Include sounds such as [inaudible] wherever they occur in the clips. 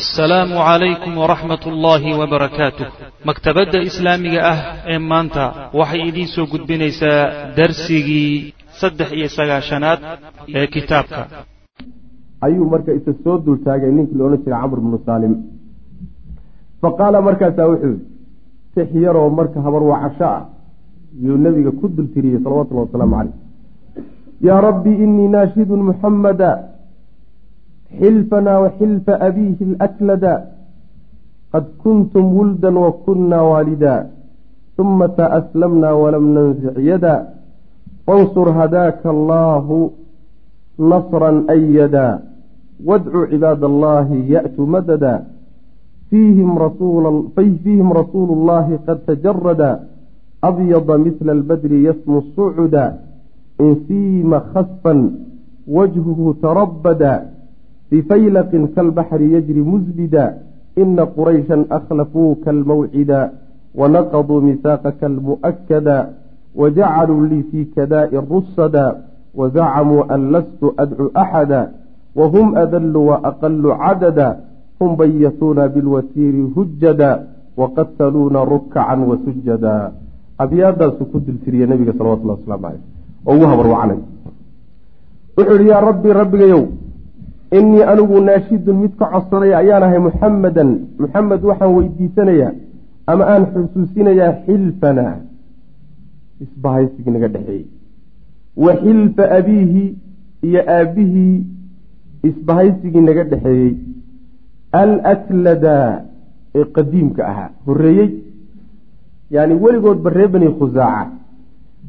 assalaamu calaykum waraxmat ullaahi wabarakaatuh maktabadda islaamiga ah ee maanta waxay idiin soo gudbinaysaa darsigii saddex iyo sagaashanaad ee kitaabka. Ayuu marka isa soo dultaagay ninkii la odhan jiray camr bnu saalim. Fa qaala markaasaa wuxuu yihi tix yaroo marka habar wacasho ah. Yuu nebiga ku dultiriyey salawatullahi wasalaamu caleyh yaa rabbi inii naashidun muxamada xilfana waxilfa abiihi alaklada. Qad kuntum wuldan wakuna waalida uma taaslamna walam nansic yada fansur hadaaka allaahu nasran ayada wadcu cibaad allahi ya'tu madada fiihim rasuulu llahi qad tajarada abyada mila albadri yasmu sucuda insiima khasfan wajhuhu tarabada bifaylaqin kalbaxri yajri musbida ina qurayshan akhlafuuka almawcida wanaqaduu misaaqaka almu'akada wajacaluu lii fii kadaa'i rusada wazacamuu an lastu adcu axada wahum adallu waaqalu cadada hum bayatuuna bilwasiiri hujada waqataluuna rukacan wasujada abyaadaasuu ku dultiriye nabiga salawatullah waslamu caleyh oo ugu habar wacanay wuxuu yihi yaa rabbi rabbigayow innii anigu naashidun mid ka codsanaya ayaan ahay muxamadan muxamed waxaan weydiisanayaa ama aan xusuusinayaa xilfana. Isbahaysigii naga dhexeeyey. Wa xilfa abiihi iyo aabbihii isbahaysigii naga dhexeeyey. Alaklada ee qadiimka ahaa. Horreeyey yacni weligoodba reer bani khusaaca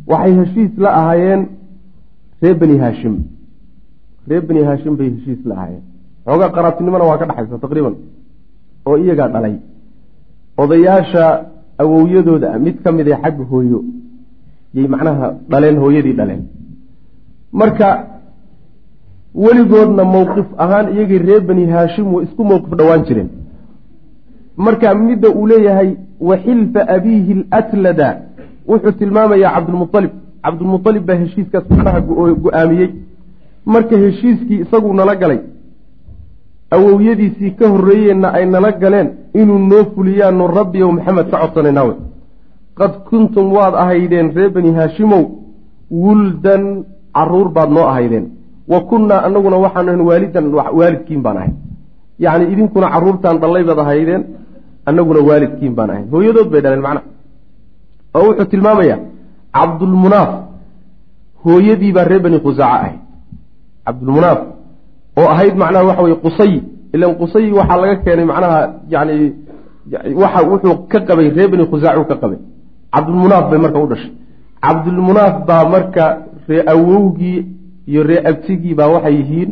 waxay heshiis la ahaayeen reer bani haashim reer bani haashim bay heshiis la ahaayeen xoogaa qaraabtinimona waa ka dhexaysa taqriiban oo iyagaa dhalay odayaasha awowyadooda ah mid ka mid ee xagga hooyo yay macnaha dhaleen hooyadii dhaleen marka weligoodna mowqif ahaan iyagii reer bani haashim way isku mowqif dhowaan jireen marka midda uu leeyahay waxilfa abiihi alatlada wuxuu tilmaamayaa cabdulmualib cabdulmualib baa heshiiskaas macnaha go'aamiyey marka heshiiskii isaguu nala galay awowyadiisii ka horreeyeenna ay nala galeen inuu noo fuliyaanu rabbiyow maxamed ka codsanayna wey qad kuntum waad ahaydeen reer bani haashimow wuldan carruur baad noo ahaydeen. Wa kunnaa anaguna waxaanu ahan waalidan waalidkiin baan ahay. Yacni idinkuna caruurtaan dhallay baad ahaydeen annaguna waalidkiin baan ahay. Hooyadood bay dhaleen macnaha oo wuxuu tilmaamayaa cabdulmunaaf hooyadii baa reer bani khusaaca ahayd cabdulmunaaf oo ahayd macnaha waxa weye qusay. Ilan qusay waxaa laga keenay macnaha yani waxa wuxuu ka qabay reer bani khusaacu ka qabay. Cabdulmunaaf bay marka u dhashay. Cabdulmunaaf baa marka ree awowgii iyo ree abtigii baa waxay yihiin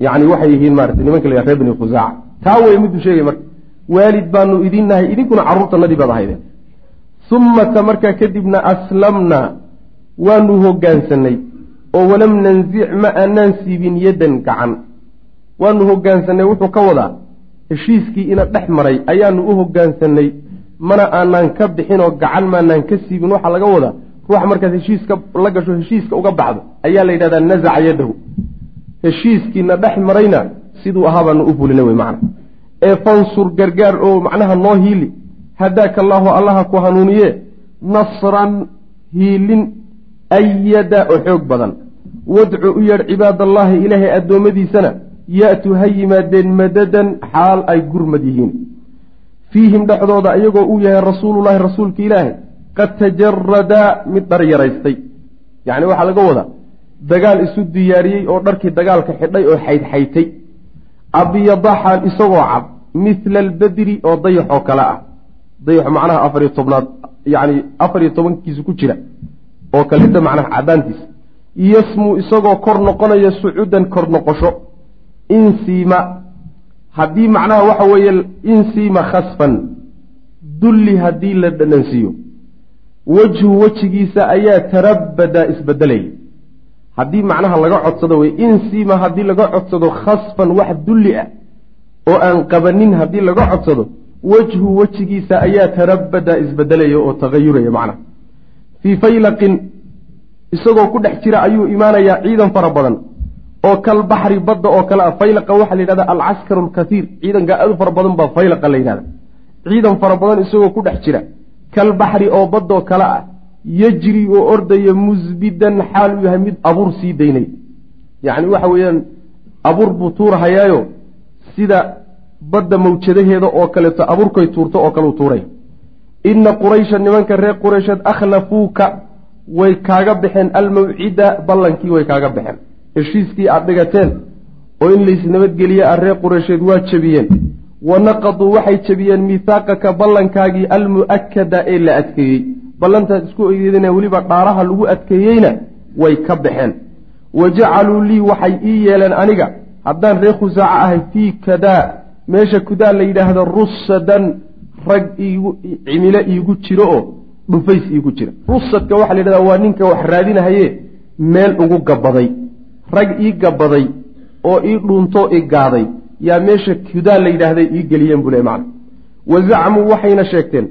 yani waxay yihiin maarata nimanka la reer bani khusaaca taa wey miduu sheegay marka waalid baanu idin nahay idinkuna carruurtanadii baad ahaydeen. Umata markaa kadibna aslamna waanu hogaansanay oo walam nanzic ma aanaan siibin yaddan gacan. Waanu hogaansanay wuxuu ka wadaa heshiiskii ina dhex maray ayaanu u hogaansanay mana aanaan ka bixinoo gacan maanaan ka siibin. Waxaa laga wadaa ruux markaas heshiiska la gasho heshiiska uga baxdo ayaa la yidhahdaa nazaca yadahu heshiiskiina dhex marayna siduu ahaa baanu u fulina wey macna. Ee fansur gargaar oo macnaha noo hiili hadaaka allaahu allaha ku hanuuniye nasran hiilin ayada oo xoog badan wadcu u yeedh cibaadallaahi ilaahay addoommadiisana ya-tu ha yimaadeen madadan xaal ay gurmad yihiin fiihim dhexdooda iyagoo uu yahay rasuulullahi rasuulka ilaahay qad tajaradaa mid dhar yaraystay yacni waxaa laga wadaa dagaal isu diyaariyey oo dharkii dagaalka xidhay oo xaydxaytay abyada xaal isagoo cad mithla albadri oo dayaxoo kale ah dayaxo macnaha afar iyo tobnaad yacni afar iyo tobankiisa ku jira oo kaleta macnaha cadaantiisa yasmuu isagoo kor noqonaya sucuudan kor noqosho. Insiima. Haddii macnaha waxa weeye insiima khasfan. Dulli haddii la dhadhansiiyo wejhu wejigiisa ayaa tarabada isbedelaya haddii macnaha laga codsado wey insiima haddii laga codsado khasfan wax dulli ah oo aan qabanin haddii laga codsado wejhu wejigiisa ayaa tarabada isbedelaya oo tagayuraya macnaha fii faylaqin isagoo ku dhex jira ayuu imaanayaa ciidan fara badan. oo kalbaxri badda oo kale ah faylaqa waxaa la yidhahda alcaskaru alkasiir ciidanka aad u fara badan baa faylaqa la yidhahda ciidan fara badan isagoo ku dhex jira. kalbaxri oo baddoo kale ah yejri oo ordaya musbidan xaal uu yahay mid abuur sii daynay. yacni waxa weeyaan abuur buu tuurahayaayo sida badda mawjadaheeda oo kaleeto abuurkay tuurto oo kale u tuuray inna quraysha nimanka reer quraysheed akhlafuuka way kaaga baxeen. Almawcida ballankii way kaaga baxeen. Heshiiskii aada dhigateen oo in laysnabadgeliye ah reer qureysheed waa jebiyeen. Wa naqaduu waxay jebiyeen miithaaqaka ballankaagii almu'akada ee la adkeeyey. Ballantaad isku egeedina weliba dhaaraha lagu adkeeyeyna way ka baxeen. Wa jacaluu lii waxay ii yeeleen aniga. Haddaan reer khusaaco ahay fii kadaa. Meesha kudaa la yidhaahdo rusadan rag iigu cimilo iigu jiro oo dhufays iigu jira. Rusadka waxaa la yidhahdaa waa ninka wax raadinahaye meel ugu gabaday rag ii gabaday oo ii dhuuntoo i gaaday yaa meesha kudaa la yidhaahday ii geliyeen buu le macna. Wa zacmuu waxayna sheegteen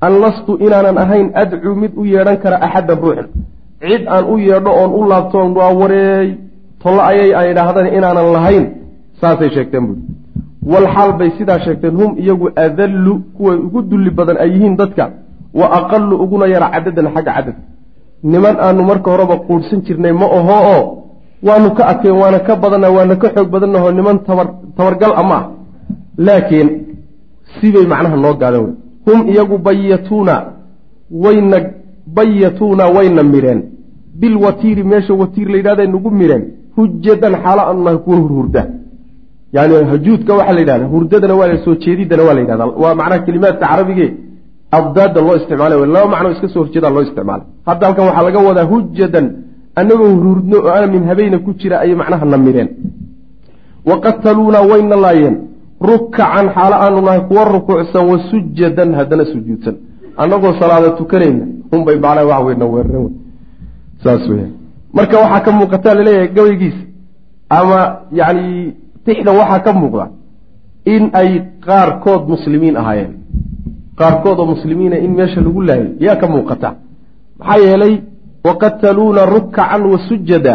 an lastu inaanan ahayn adcuu mid u yeedhan kara axaddan ruuxna cid aan u yeedho oon u laabtoon waa wareey tollo ayay aan idhaahdana inaanan lahayn. Saasay sheegteen buui walxaal bay sidaa sheegteen hum iyagu adallu kuway ugu dulli badan ay yihiin dadka wa aqallu uguna yara cadadan xagga cadad. Niman aanu marka horeba quudhsan jirnay ma aho oo waanu ka adkeen waana ka badana waana ka xoog badannaho niman tabar tabargal ama ah. Laakiin sibay macnaha noo gaadan wey. Hum iyagu bayatuuna wayna bayatuuna wayna mireen. Bilwatiiri meesha watiir la yidhahday nagu mireen. Hujadan xaalo aanu nahay kuwa hurhurda yani hajuudka waxaa la yidhahda hurdadana waa la soo jeedidana waa la yidhahda waa macnaha kelimaadka carabige abdaada loo isticmaalay laba macnoo iska soo horjeeda loo isticmaalay hadda halkan waxaa laga wadaa hujadan annagoo hurhurdno oo aamin habeyna ku jira ayay macnaha na mireen wa qataluuna wayna laayeen rukacan xaalo aanu nahay kuwa rukuucsan wa sujadan haddana sujuudsan annagoo salaada tukanayna unbay macnaha wax weyna weeraren saas weya marka waxaa ka muuqataa la leeyahay gabaygiisa ama yacni tixda waxaa ka muuqda in ay qaarkood muslimiin ahaayeen. Qaarkood oo muslimiina in meesha lagu laayay yaa ka muuqata. Maxaa yeelay waqataluuna rukacan wa sujada.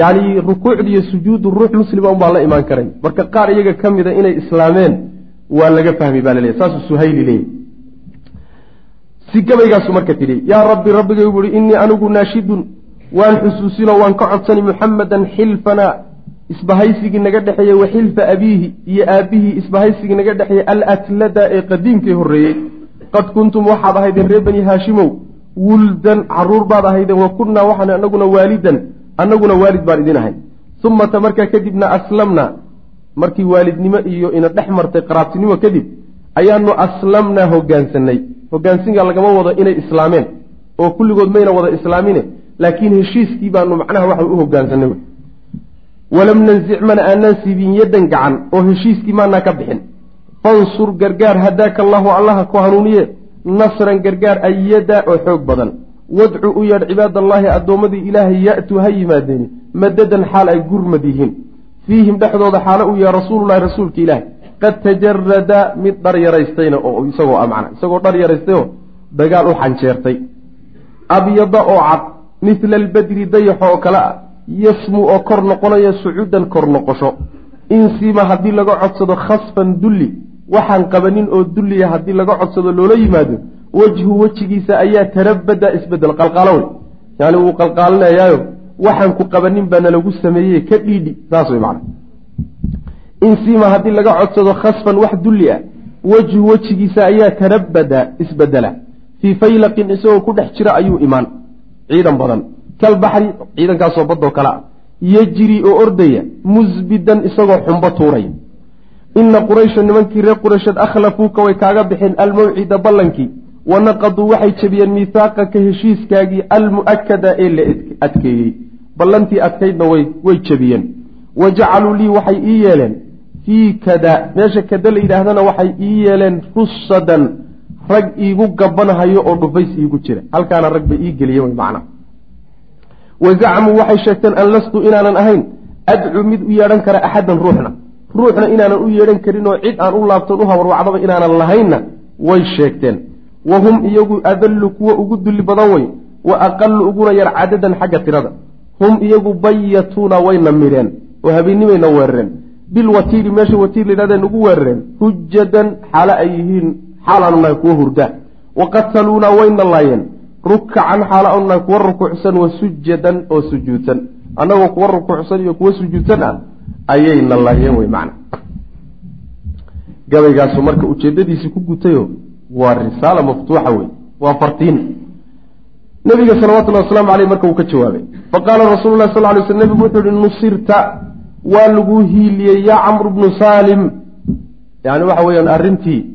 Yacni rukuucda iyo sujuudu ruux muslima unbaa la imaan karay. Marka qaar iyaga ka mida inay islaameen waa laga fahmi baa laleeyahy saasuu suhayli leeyahy si gabaygaasu marka tidhi yaa rabbi rabbigay buuhi innii anigu naashidun waan xusuusinoo waan ka codsani muxamadan xilfana isbahaysigii naga dhexeeyey wa xilfa abiihi iyo aabbihii isbahaysigii naga dhexeeyey alatlada ee qadiimkii horreeyey. Qad kuntum waxaad ahaydeen reer bani haashimow wuldan carruur baad ahaydeen wa kunnaa waxaan anaguna waalidan annaguna waalid baan idin ahay. Umata markaa kadibna aslamna markii waalidnimo iyo ina dhex martay qaraabtinimo kadib ayaanu aslamnaa hogaansanay hogaansinka lagama wado inay islaameen oo kulligood mayna wada islaamine laakiin heshiiskii baanu macnaha waxa u hogaansanay walam nansic mana aanaan siibin yaddan gacan oo heshiiskii maanaa ka bixin. Fansur gargaar hadaaka allahu allaha ku hanuuniye nasran gargaar ayada oo xoog badan. Wadcu u yeedh cibaadallaahi addoommadii ilaahay ya-tuu ha yimaadeeni madadan xaal ay gurmad yihiin. Fiihim dhexdooda xaalo uu yahay rasuululahi rasuulka ilaahi qad tajarada mid dhar yaraystayna oo isagoo ah macna isagoo dhar yaraystayoo dagaal u xanjeertay. Abyada oo cad mithla albadri dayaxo oo kale ah yasmu oo kor noqonaya sucuudan kor noqosho. Insiima haddii laga codsado khasfan dulli waxaan qabanin oo dulliya haddii laga codsado loola yimaado wejhu wejigiisa ayaa tarabada isbeddel qalqaalo wey yani wuu qalqaalinayaayo waxaan ku qabanin baana lagu sameeyey ka dhiidhi saas wey macna. Insiima haddii laga codsado khasfan wax dulli ah wejhu wejigiisa ayaa tarabada isbedela fii faylaqin isagoo ku dhex jira ayuu imaan. Ciidan badan kalbaxri ciidankaasoo badoo kale ah yejri oo ordaya musbidan isagoo xumbo tuuraya ina quraysha nimankii reer quraysheed akhlafuuka way kaaga bixeen almawcida ballankii wanaqaduu waxay jebiyeen miithaaqaka heshiiskaagii almu'akada ee la adkeeyey. Ballantii adkaydna way jebiyeen. Wa jacaluu lii waxay ii yeeleen fii kada meesha kada la yidhaahdana waxay ii yeeleen rusadan rag iigu gabanhayo oo dhufays iigu jira. Halkaana rag bay ii geliyeen wy macna wa zacmuu waxay sheegteen an lastu inaanan ahayn adcuu mid u yeedhan kara axadan ruuxna ruuxna inaanan u yeedhan karin oo cid aan u laabtoon u habarwacdaba inaanan lahaynna way sheegteen wa hum iyagu adallu kuwa ugu dulli badan wey wa aqalu uguna yar cadadan xagga tirada hum iyagu bayatuuna wayna midheen oo habeenimayna weerareen bilwatiiri meesha watiir layidhahda nagu weerareen hujadan xaalo ay yihiin xaal aanu nahay kuwa hurda wa qataluunaa wayna laayeen rukacan xaalo aanu nahay kuwa rukuucsan wa sujadan oo sujuudsan annagoo kuwa rukuucsan iyo kuwa sujuudsan ah ayayna laayeen wey macna. Gabaygaasu marka ujeedadiisii ku gutayo waa risaala maftuuxa wey waa fartiin. Nabiga salawatullahi wasalaamu aleyh marka uu ka jawaabay faqaala rasuulu lah sal lay sl nebigu wuxuu yihi nusirta waa lagu hiiliyey yaa camru bnu saalim. Yani waxa weeyaan arrintii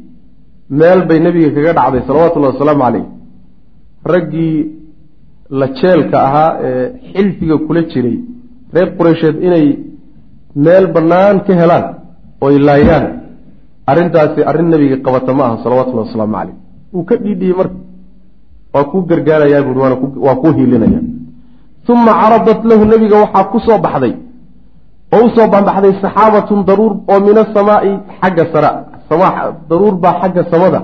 meel bay nebiga kaga dhacday salawatullahi wasalaamu caleyh raggii la jeelka ahaa ee xilfiga kula jiray reer qureysheed inay meel bannaan ka helaan oy laayaan arrintaasi arrin nebiga qabata ma aha salawatullahi wasalaamu caleyh wuu ka dhiidhiyey marka waa kuu gargaarayaa buui waa kuu hiilinaya. Uma caradat lahu nebiga waxaa ku soo baxday oo u soo banbaxday saxaabatun daruur oo min asamaai xagga sara daruur baa xagga samada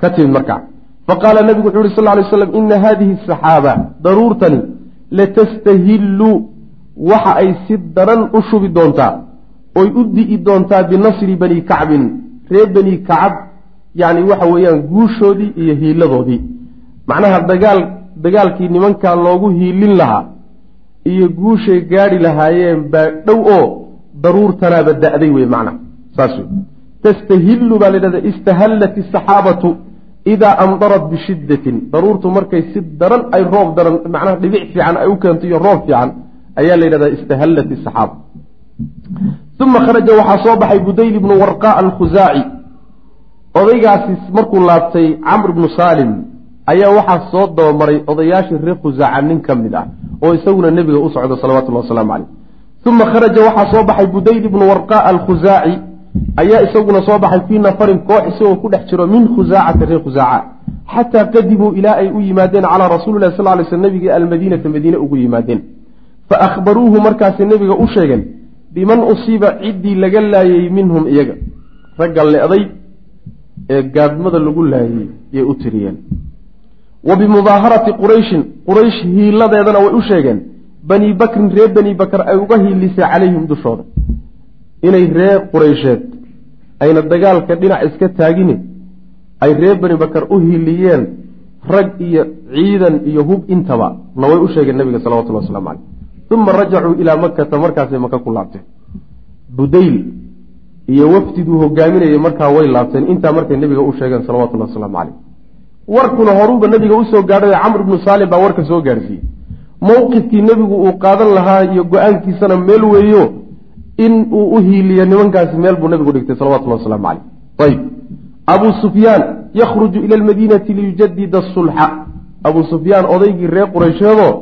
ka timid markaa faqaala nebigu wuxu uhi sal ly slam ina hadihi saxaaba daruurtani latastahillu waxa ay si daran u shubi doontaa oy u di'i doontaa binasri bani kacbin reer bani kacab yani waxa weeyaan guushoodii iyo hiiladoodii. Macnaha dagaal dagaalkii nimankaa loogu hiilin lahaa iyo guushay gaadhi lahaayeen baa dhow oo daruurtanaaba da'day wey macnaha saas wey tastahillu baa la ydhahda istahallat isaxaabatu idaa amdarat bishiddatin daruurtu markay si daran ay roob daran macnaha dhibic fiican ay u keento iyo roob fiican ayaa la yidhahdaa istahallat isaxaaba uma kharaja waxaa soo baxay budayl ibnu warqa alkhusaaci odaygaasi markuu laabtay camr ibnu saalim ayaa waxaa soo dabamaray odayaashii reer khusaaca nin ka mid ah oo isaguna nebiga u socdo salawatullahi wasalaamu caleyh uma kharaja waxaa soo baxay budayl ibnu warqa alkhusaaci ayaa isaguna soo baxay fii nafarin koox isagoo ku dhex jiro min khusaacati reer khusaaca xataa qadimuu ilaa ay u yimaadeen calaa rasuulilahi sal ly sl nabigii almadiinata madiine ugu yimaadeen. Fa akhbaruuhu markaasay nebiga u sheegeen biman usiiba ciddii laga laayay minhum iyaga. Ragga le-day ee gaadmada lagu laayay yay u tiriyeen. Wa bimudaaharati qurayshin quraysh hiiladeedana way u sheegeen bani bakrin reer bani bakr ay uga hiilisay calayhim dushooda inay reer quraysheed ayna dagaalka dhinac iska taagine ay reer bani bakar u hiiliyeen rag iyo ciidan iyo hub intaba na way u sheegeen nabiga salawatullah waslamu caleyh uma rajacuu ilaa makata markaasay maka ku laabteen. Budayl iyo wafdiduu hogaaminayay markaa way laabteen intaa markay nebiga u sheegeen salawatullahi wasalaamu caleyh warkuna horuuba nebiga u soo gaadhay camr ibnu saalim baa warka soo gaadhsiiyey mowqifkii nebigu uu qaadan lahaa iyo go'aankiisana meel weeyo in uu u hiiliyo nimankaasi meel buu nebigu dhigtay salawatullahi wasalaamu caleyh ayb abuu sufyaan yakhruju ila almadiinati liyujadida asulxa abuu sufyaan odaygii reer quraysheedoo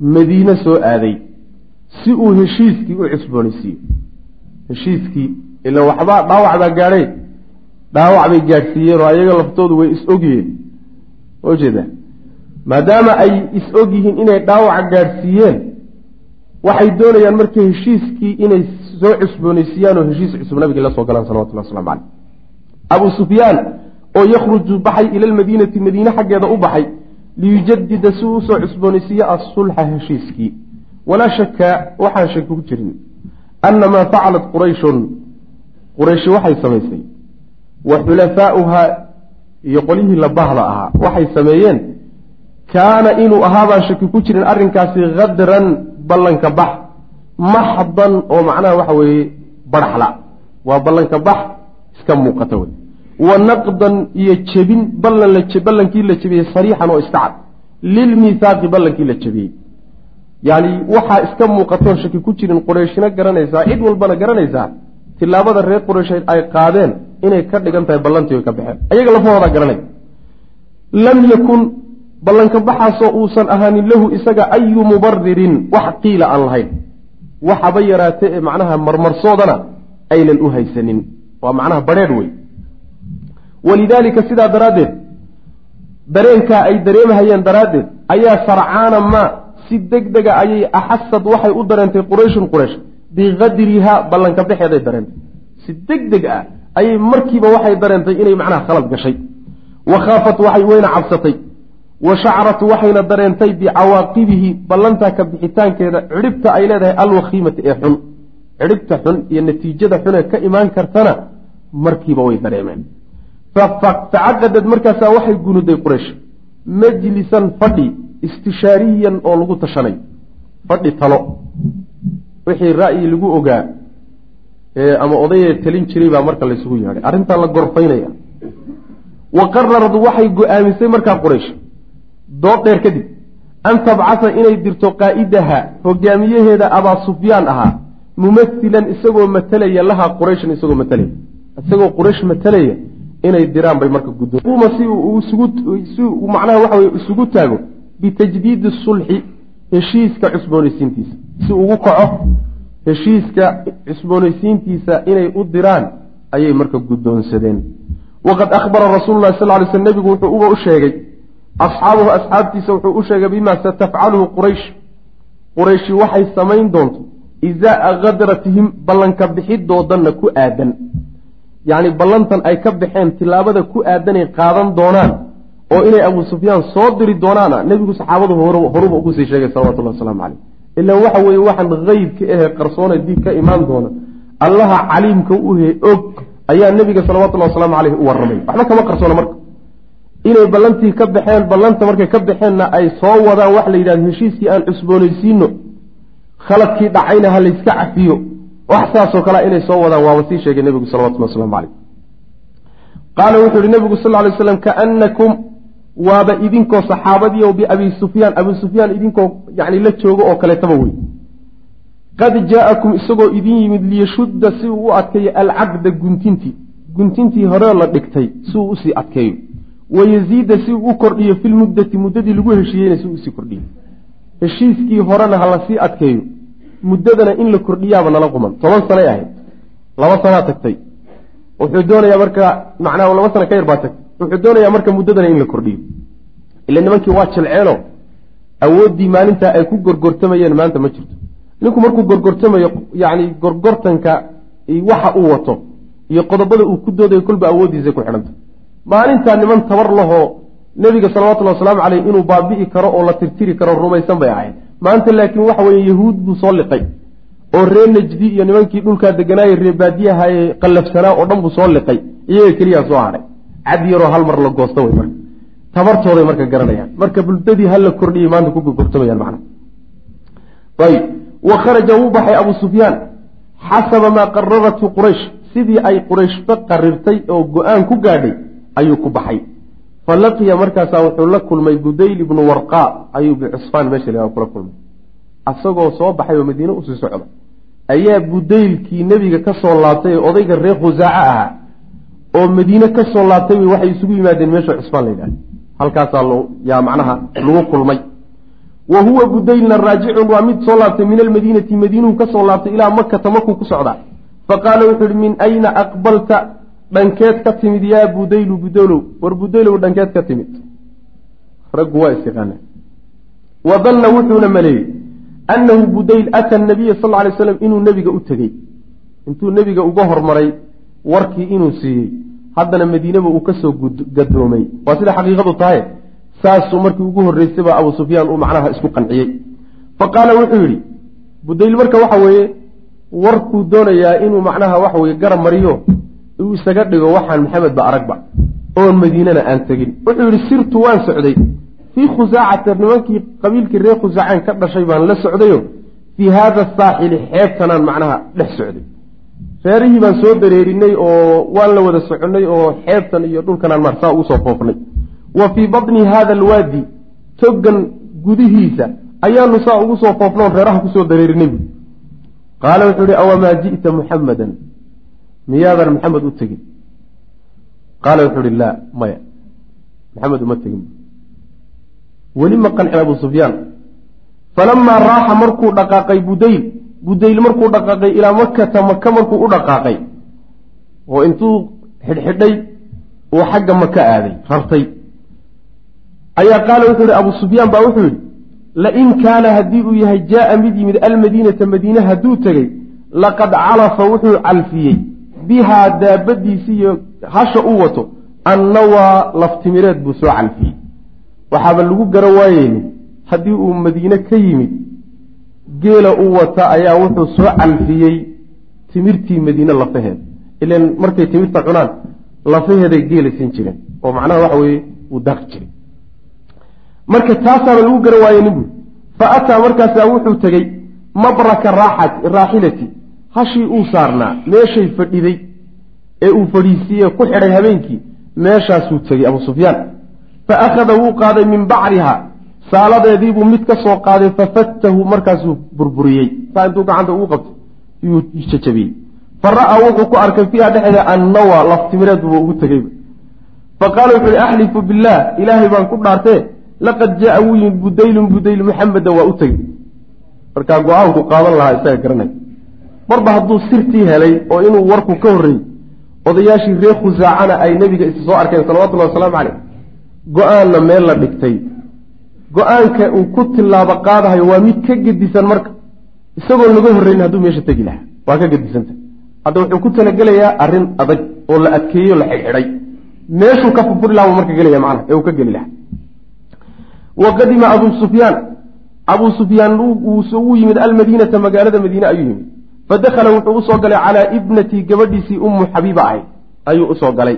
madiine soo aaday si uu heshiiskii u cusboonaysiiyo. Heshiiskii ila waxbaa dhaawac baa gaadhay. Dhaawac bay gaadhsiiyeen oo ayaga laftoodu way is ogyihiin. Ma jeeda maadaama ay is og yihiin inay dhaawaca gaadhsiiyeen waxay doonayaan marka heshiiskii inay soo cusboonaysiiyaan oo heshiis cusub nabigii la soo galaan salawatullah waslamu caleyh abuu sufyaan oo yakhruju baxay ila almadiinati madiine xaggeeda u baxay liyujadida si uu u soo cusboonaysiiye asulxa heshiiskii. Walaa shaka waxaan shaki ku jirin ana maa facalat qurayshun qurayshi waxay samaysay wa xulafaauhaa iyo qolyihii la bahda ahaa waxay sameeyeen kaana inuu ahaabaan shaki ku jirin arrinkaasi khadran ballanka bax maxdan oo macnaha waxa weeye baraxla. Waa ballanka bax iska muuqata wey. Wa naqdan iyo jebin ballankii la jebiyey sariixan oo istacad lilmithaaqi ballankii la jebiyey. Yacni waxaa iska muuqatoon shaki ku jirin qurayshina garanaysaa cid walbana garanaysaa tilaabada reer quraysheed ay qaadeen inay ka dhigan tahay ballantii way ka baxeen. Ayaga lafahoodaa garanay. Lam yakun ballanka baxaasoo uusan ahaanin lahu isaga ayu mubaririn wax qiila aan lahayn. Waxaba yaraatee ee macnaha marmarsoodana aynan u haysanin. Waa macnaha badrheedh wey walidaalika sidaa daraaddeed dareenkaa ay dareemahayeen daraaddeed ayaa sarcaana maa si deg dega ayay axasad waxay u dareentay qurayshun quraysh. Biqadrihaa ballanka baxeeday dareentay si deg deg ah ayay markiiba waxay dareentay inay macnaha khalad gashay. Wa khaafat waxay weyna cabsatay wa shacrat waxayna dareentay bicawaaqibihi ballantaa ka bixitaankeeda cidhibta ay leedahay alwakhiimati ee xun. Cidhibta xun iyo natiijada xunee ka imaan kartana markiiba way dareemeen. Facaqadad markaasaa waxay gunuday quraysh. Majlisan fadhi istishaariyan oo lagu tashanay. Fadhi talo. Wixii ra'yi lagu ogaa ama odayee talin jiray baa marka laysugu yeedhay. Arrintaa la gorfaynaya. Wa qararad waxay go'aamisay markaa quraysh dood dheer kadib an tabcasa inay dirto qaa'idaha hogaamiyaheeda abaa sufyaan ahaa mumasilan isagoo matalaya lahaa qurayshan isagoo matalaya. Isagoo quraysh matalaya inay diraan bay marka guddooma si uu macnaha waxa weye isugu taago bitajdiidi sulxi heshiiska cusboonaysiintiisa. Si ugu kaco heshiiska cusboonaysiintiisa inay u diraan ayay marka guddoonsadeen. Waqad akhbara rasuulu lahi sal ly sl nebigu wuxuu uba u sheegay asxaabuhu asxaabtiisa wuxuu u sheegay bimaa satafcaluhu quraysh. Qurayshi waxay samayn doonto izaaa kadratihim ballanka bixidoodanna ku aadan. Yacni ballantan ay ka baxeen tilaabada ku aadanay qaadan doonaan oo inay abuu sufyaan soo diri doonaana nebigu saxaabadu horuba ugu sii sheegay salawatullahi wasalaamu caleyh ilaan waxa weeye waxaan qeybka ahe qarsoone diib ka imaan doona allaha caliimka uhe og ayaa nebiga salawatullahi wasalaamu caleyh u warramay. Waxba kama qarsoona marka inay ballantii ka baxeen ballanta markay ka baxeenna ay soo wadaan. Waxa la yidhahdo heshiiskii aan cusboonaysiino khaladkii dhacayna ha layska cafiyo. Wax saasoo kalea inay soo wadaan waaba sii sheegay nebigu salawatullah waslamu caleyh qaala wuxuu yihi nebigu sal ly slam kaanakum waaba idinkoo saxaabadiio biabi sufyaan abi sufyaan. Idinkoo yani la joogo oo kaleetaba wey. Qad jaa-akum isagoo idin yimid liyashudda si uu u adkeeyo alcaqda guntintii. Guntintii horeo la dhigtay si uu u sii adkeeyo wayaziida si uu u kordhiyo filmuddati muddadii lagu heshiiyeyna si uu u sii kordhiyo heshiiskii horena ha la sii adkeeyo muddadana in la kordhiyaaba nala quman toban sanay ahayd laba sanaa tagtay wuxuu doonayaa marka macnaha laba sana ka yar baa tagtay wuxuu doonayaa marka muddadana in la kordhiyo ila nimankii waa jilceeno awooddii maalintaa ay ku gorgortamayeen maanta ma jirto ninku markuu gorgortamayo yacni gorgortanka waxa uu wato iyo qodobada uu ku doodayo kolba awooddiisay ku xidhanta maalintaa niman tabar lahoo nebiga salawatullahi wasalaamu caleyh inuu baabi'i karo oo la tirtiri karo rumaysan bay ahayd. Maanta laakiin waxa weeye yahuud buu soo liqay oo reer najdi iyo nimankii dhulkaa deganaaye ree baadiyaha ee qallafsanaa oo dhan buu soo liqay. Iyaga keliyaa soo hadhay cad yaroo hal mar la goosta wey marka. Tabartooday marka garanayaan. Marka buldadii ha la kordhiyey maanta ku gogortamayaan macna. Ayib. Wa kharaja wuu baxay abuu sufyaan. Xasaba maa qararathu quraysh. Sidii ay qurayshba qarirtay oo go'aan ku gaadhay ayuu ku baxay. Fa laqiya markaasaa wuxuu la kulmay budayl ibnu warqaa ayuu bicusfaan meesha la kula kulmay. Asagoo soo baxay oo madiine u sii socda ayaa budaylkii nebiga ka soo laabtay ee odayga reer khusaaco ahaa oo madiine ka soo laabtay wey waxay isugu yimaadeen meesha cusfaan la yidhahda halkaasaa yaa macnaha lagu kulmay. Wa huwa budaylna raajicun waa mid soo laabtay min almadiinati madiinuhu ka soo laabtay ilaa makata makuu ku socdaa. Fa qaala wuxuu ihi min ayna aqbalta dhankeed ka timid yaa budaylu budaylow war budaylow dhankeed ka timid. Raggu waa isyaqaana wa danna wuxuuna maleeyey annahu budayl ata nabiya sal ly slam inuu nebiga u tegey. Intuu nebiga uga hormaray warkii inuu siiyey. Haddana madiinaba uu ka soo gadoomay waa sida xaqiiqadu tahay. Saasuu markii ugu horreysay baa abuu sufyaan uu macnaha isku qanciyey. Fa qaala wuxuu yidhi budayl marka waxa weeye warkuu doonayaa inuu macnaha waxa weye garab mariyo uu isaga dhigo waxaan maxamed ba aragba oon madiinana aan tegin. Wuxuu yidhi sirtu waan socday. Fii khusaacata nimankii qabiilkii reer khusaacaan ka dhashay baan la socdayo. Fii haada saaxili xeebtanaan macnaha dhex socday. Reerihii baan soo dareerinay oo waan la wada soconnay oo xeebtan iyo dhulkanaan marsaa ugu soo foofnay. Wa fii batni haada alwaadi toggan gudihiisa ayaanu saa ugu soo foofnoon reeraha ku soo dareerinay qaala wuxuu ihi awamaa ji'ta muxammadan miyaadan maxamed u tegin? Qaala wuxuu ihi laa maya. Maxamed uma tegin. Weli ma qancin abuu sufyaan. Falamaa raaxa markuu dhaqaaqay budayl budayl markuu dhaqaaqay ilaa makata maka markuu u dhaqaaqay oo intuu xidhxidhay uu xagga maka aaday rartay. Ayaa qaala wuxuu yihi abuu sufyaan baa wuxuu yidhi lain kaana haddii uu yahay jaaa mid yimid almadiinata madiine hadduu tegey laqad calafa wuxuu calfiyey bihaa daabadiisi iyo hasha u wato annawaa laftimireed buu soo calfiyey. Waxaaba lagu gara waayeyni haddii uu madiine ka yimid geela u wata ayaa wuxuu soo calfiyey timirtii madiine lafaheeda ilan markay timirta cunaan lafaheeday geela siin jireen oo macnaha waxa weeye uu daaqi jiray. Marka taasaaba lagu garan waayey nibu fa ataa markaasaa wuxuu tegey mabraka raaxilati hashii uu saarnaa meeshay fadhiday ee uu fadhiisiiye ku xidhay habeenkii meeshaasuu tegey abu sufyaan. Fa akhada wuu qaaday min bacriha saaladeediibuu mid ka soo qaaday fafattahu markaasuu burburiyey. Saa intuu gacanta ugu qabtay yuu jajabiyey. Fa ra'aa wuxuu ku arkay fiiha dhexeeda annawa laftimireed buuba ugu tegeyba fa qaala wuxu uhi axlifu billaah ilaahay baan ku dhaartee laqad jaa wuu yimid budaylun budayl muxamedan waa u tegey markaa go'aanku qaadan lahaa isaga garanay marba hadduu sirtii helay oo inuu warku ka horreeyey odayaashii reer khusaacana ay nebiga is soo arkeen salawatullahi wasalaamu caleyh go'aanna meel la dhigtay. Go'aanka uu ku tilaabo qaadahayo waa mid ka gedisan marka. Isagoon laga horreynin hadduu meesha tegi lahaa waa ka gedisanta hadda wuxuu ku talagelayaa arrin adag oo la adkeeyo la xidhxidhay. Meeshuu ka furfuri laha buu marka gelaya macnaha ee uu ka geli lahaa. Wa qadima abuu sufyaan. Abuu sufyaan wuu yimid almadiinata magaalada madiine ayuu yimid fadakhala wuxuu u soo galay calaa ibnatii gabadhiisii ummu xabiiba ahayd ayuu u soo galay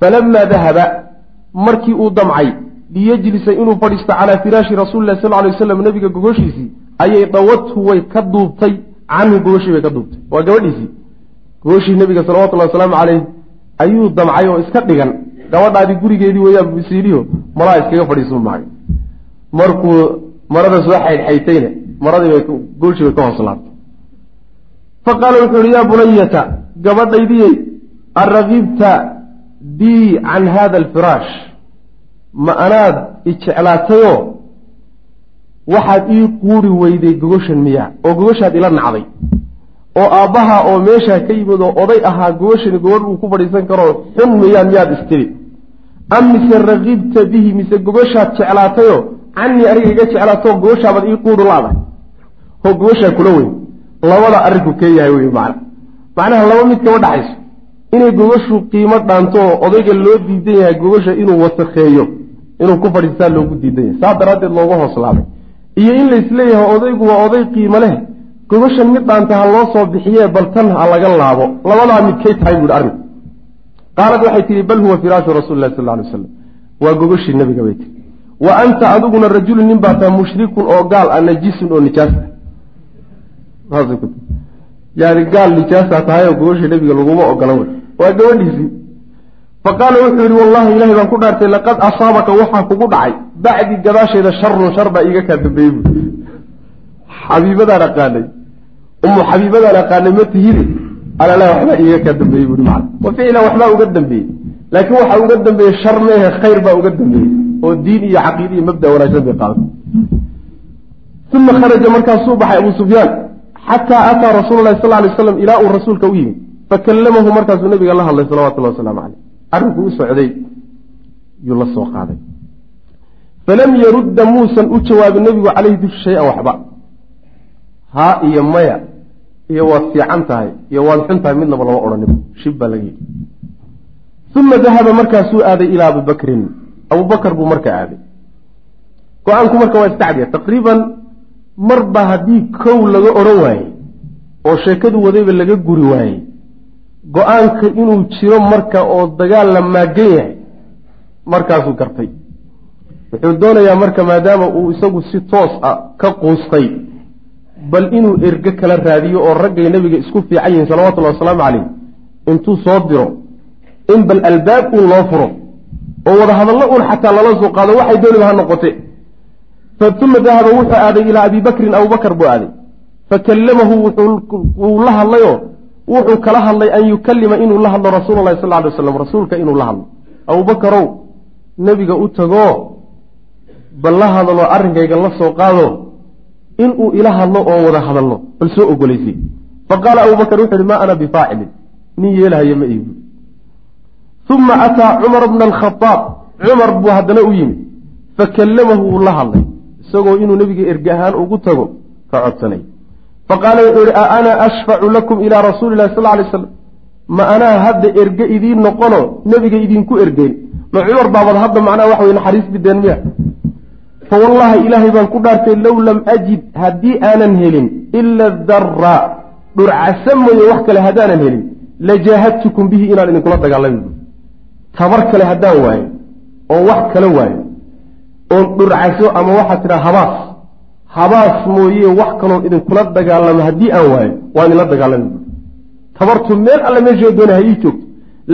falamaa dahaba markii uu damcay liyejlisa inuu fadhiisto calaa firaashi rasuulilahi sal lay waslam nabiga gogoshiisii ayay dhawadhu way ka duubtay canhu gogoshii bay ka duubtay waa gabadhiisii gogoshii nabiga salawatullahi wasalaamu caleyh ayuu damcay oo iska dhigan gabadhaadii gurigeedii weeyaan bisiiliho malaa iskaga fadhiisun maagay markuu marada soo xaydxaytayna maradiibay goolshii bay ka hoos laabtay fa qaala wuxuu yihi yaa bunayata gabadhaydiyey aragibta bii can hada alfiraash ma anaad ijeclaatayoo waxaad ii quuri weyday gogoshan miyaa oo gogoshaad ila nacday oo aabbaha oo meeshaa ka yimid oo oday ahaa gogoshani gobadh uu ku fadhiisan karoo xun miyaa miyaad istiri am mise ragibta bihi mise gogoshaad jeclaatayoo canii aniga iga jeclaatoo gogoshaabad ii quuri laada oo gogoshaa kula weyn labada arrinku kee yahay wey macna. Macnaha laba mid kama dhaxayso inay gogoshu qiimo dhaanto odayga loo diidan yahay gogosha inuu wasakheeyo inuu ku fadhiistaa loogu diidan yahay. Saa daraaddeed hoos laabay iyo in laisleeyahay odaygu waa oday qiimo leh gogoshan mid dhaanta ha loo soo bixiyee bal tan ha laga laabo. Labadaa midkay tahay buuhi arrin qaalad waxay tihi bal huwa firaashu rasuli lahi sal ly waslam waa gogoshii nabiga bay tihi wa anta adiguna rajulun nin baa taha mushrikun oo gaal ah najisun oo nijaas ah yani gaal nijaasaa tahay oo gogoshii nabiga laguma ogola wey waa gabadhiisii fa qaala wuxuu yihi wallahi ilahay baan ku dhaartay laqad asaabaka waxaa kugu dhacay. Bacdi gadaasheeda sharun shar baa iiga kaa dambeeyey bu xabiibadaan aqaanay. Umu xabiibadaan aqaanay ma tihide alala waxbaa iiga kaa dambeeyey bui man wa ficlan waxbaa uga dambeeyey. Laakiin waxaa uga dambeeyey shar meehe khayr baa uga dambeeyey oo diin iyo caqiide iyo mabda wanaagsan bay qaadatay. Uma kharaja markaasuu baxay abu sufyaan xataa ataa rasuulu lahi sal lay slam ilaa uu rasuulka u yimid fakallamahu markaasuu nabiga la hadlay salawatullahi wasalaamu caleyh arrinkuu u socday yuu la soo qaaday falam yarudda muusan u jawaabin nebigu caleyhi dusha shay-an waxba haa iyo maya iyo waad fiican tahay iyo waad xun tahay midnaba lama odhanin shib baa laga yidhi uma dahaba markaasuu aaday ilaa abibakrin abubakar buu markaa aaday go'aanku marka waa istacdiya taqriiban marba haddii kow laga odhan waayey oo sheekadu wadayba laga guri waayey go'aanka inuu jiro marka oo dagaal la maagan yahay markaasuu gartay. Wuxuu doonayaa marka maadaama uu isagu si toos ah ka quustay bal inuu erge kala raadiyo oo raggay nebiga isku fiican yihiin salawatullahi wasalaamu caleyh intuu soo diro in bal albaab uun loo furo oo wada hadallo uun xataa lala soo qaado waxay dooniba ha noqote uma dahaba wuxuu aaday ilaa abi bakrin abubakar buu aaday. Fakallamahu wuu la hadlayoo wuxuu kala hadlay an yukalima inuu la hadlo rasuula lahi sal ly waslam rasuulka inuu la hadlo. Abubakarow nebiga u tagoo bal la hadlo arrinkayga la soo qaado inuu ila hadlo oon wada hadalno bal soo ogolaysay. Faqaala abubakar wuxu uhi maa ana bifaacilin nin yeelahaya ma iibu uma ataa cumar bna alkhadaab cumar buu haddana u yimid. Fakallamahu wuu la hadlay isagoo inuu nebiga erge ahaan ugu tago ka codsanay. Faqaala wuxuu yihi a ana ashfacu lakum ilaa rasuuli lahi sal lay slam ma anaa hadda erge idiin noqono nebiga idinku ergeyn ma cumar baabad hadda macnaha waxa wey naxariis bideen miya? Fa wallahi ilaahay baan ku dhaartay low lam ajid haddii aanan helin ila darra dhurcasa mooye wax kale haddaanan helin lajaahadtukum bihi inaan idinkula dagaalami tabar kale haddaan waayo oo wax kala waayo oon dhurcaso ama waxaa tidhaha habaas. Habaas mooye wax kaloon idinkula dagaalamo haddii aan waayo waan idinla dagaalami tabartu meel alle meeshoo doona ha ii joogto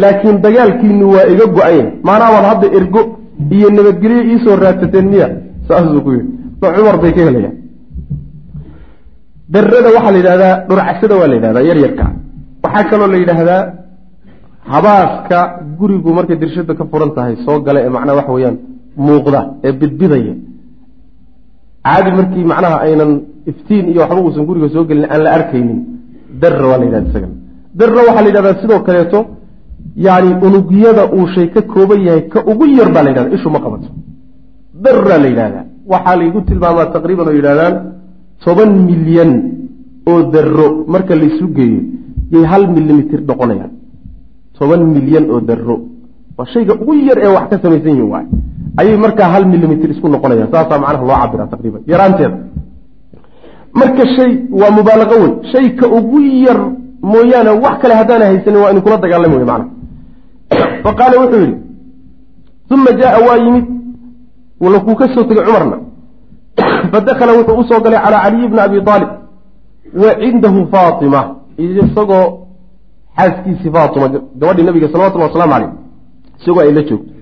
laakiin dagaalkiinu waa iga go-anya maanaabaad hadda ergo iyo nabadgelyo iisoo raadsateen miya saasuu ku yidhi. So cumar bay ka helayaan darada waxaa la yidhahdaa dhurcasada waa la yidhahdaa yar yarka. Waxaa kaloo la yidhaahdaa habaaska gurigu markay dirshada ka furan tahay soo gala ee macnaha waxa weeyaan muuqda ee bidbidaya. Caadi markii macnaha aynan iftiin iyo waxba uusan guriga soo gelin aan la arkaynin darra waa la yidhahda isagana darra waxaa la yidhahdaa sidoo kaleeto yani unugyada uu shay ka kooban yahay ka ugu yar baa la yidhahda ishu ma qabato. Darra la yidhahdaa. Waxaa laygu tilmaamaa taqriiban oo yidhahdaan toban milyan oo darro marka laysu geeyo yay hal milimitir noqonayaan. Toban milyan oo darro. Waa shayga ugu yar ee wax ka samaysan yihiin waay ayay markaa hal milimitir isku noqonayaan saasaa macnaha loo cabiraa taqriiban yaraanteeda. Marka shay waa mubaalaqo wey shay ugu yar mooyaane wax kale haddaana haysanin waa idinkula dagaalami wey macnaha. [coughs] Fa qaala wuxuu yidhi uma jaaa waa yimid. Lakuu ka soo tegay cumarna. [coughs] Fadakala wuxuu u soo galay calaa caliyi bni abi aalib wa cindahu faatima. Isagoo xaaskiisii faatima gabadhii nabiga salawatullah waslamu caleyh isagoo ay la joogto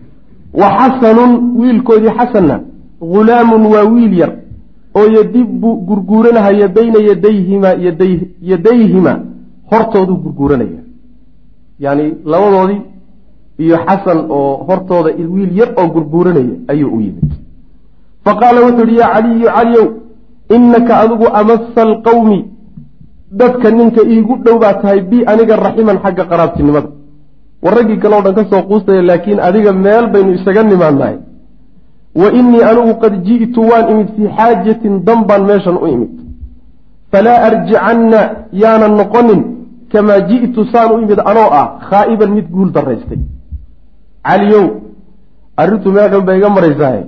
wa xasanun wiilkoodii xasanna ghulaamun waa wiil yar oo yadibu gurguuranahaya bayna yadayhima yadayhima hortooduu gurguuranaya. Yani labadoodii iyo xasan oo hortooda wiil yar oo gurguuranaya ayuu u yimid. Fa qaala wuxuu yihi yaa caliyu caliyow inaka adigu amasa alqawmi dadka ninka iigu dhow baa tahay bi aniga raximan xagga qaraabtinimada war raggii kale o dhan ka soo quustaya laakiin adiga meel baynu isaga nimaadnahay wa innii anigu qad ji'tu waan imid fii xaajatin dan baan meeshan u imid. Falaa arjicanna yaanan noqonin kamaa ji'tu saan u imid anoo ah khaa'iban mid guul daraystay caliyow arrintu meel xun bay iga maraysaaye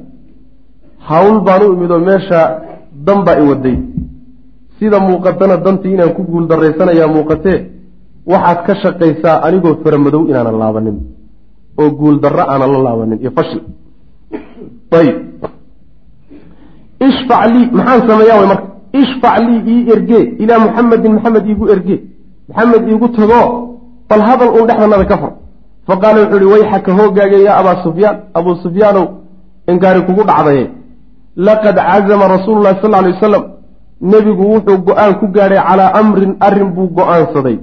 hawl baan u imid oo meesha dan baa i waday. Sida muuqatana dantii inaan ku guul daraysanayaa muuqatee waxaad ka shaqaysaa anigoo faramadow inaanan laabanin oo guul darro aanan la laabanin iyo fashil. Ayib. Ishfac lii maxaan sameeyaa way marka? Ishfac lii ii ergee ilaa muxamedin maxamed iigu ergee maxamed iigu tagoo bal hadal uun dhexdanada ka far fa qaala wuxuu ihi wayxaka hoogaage yaa abaa sufyaan abuu sufyaanow inkaari kugu dhacdaye laqad cazama rasuulu llahi sal alay wasalam nebigu wuxuu go'aan ku gaadhay calaa amrin arrin buu go'aansaday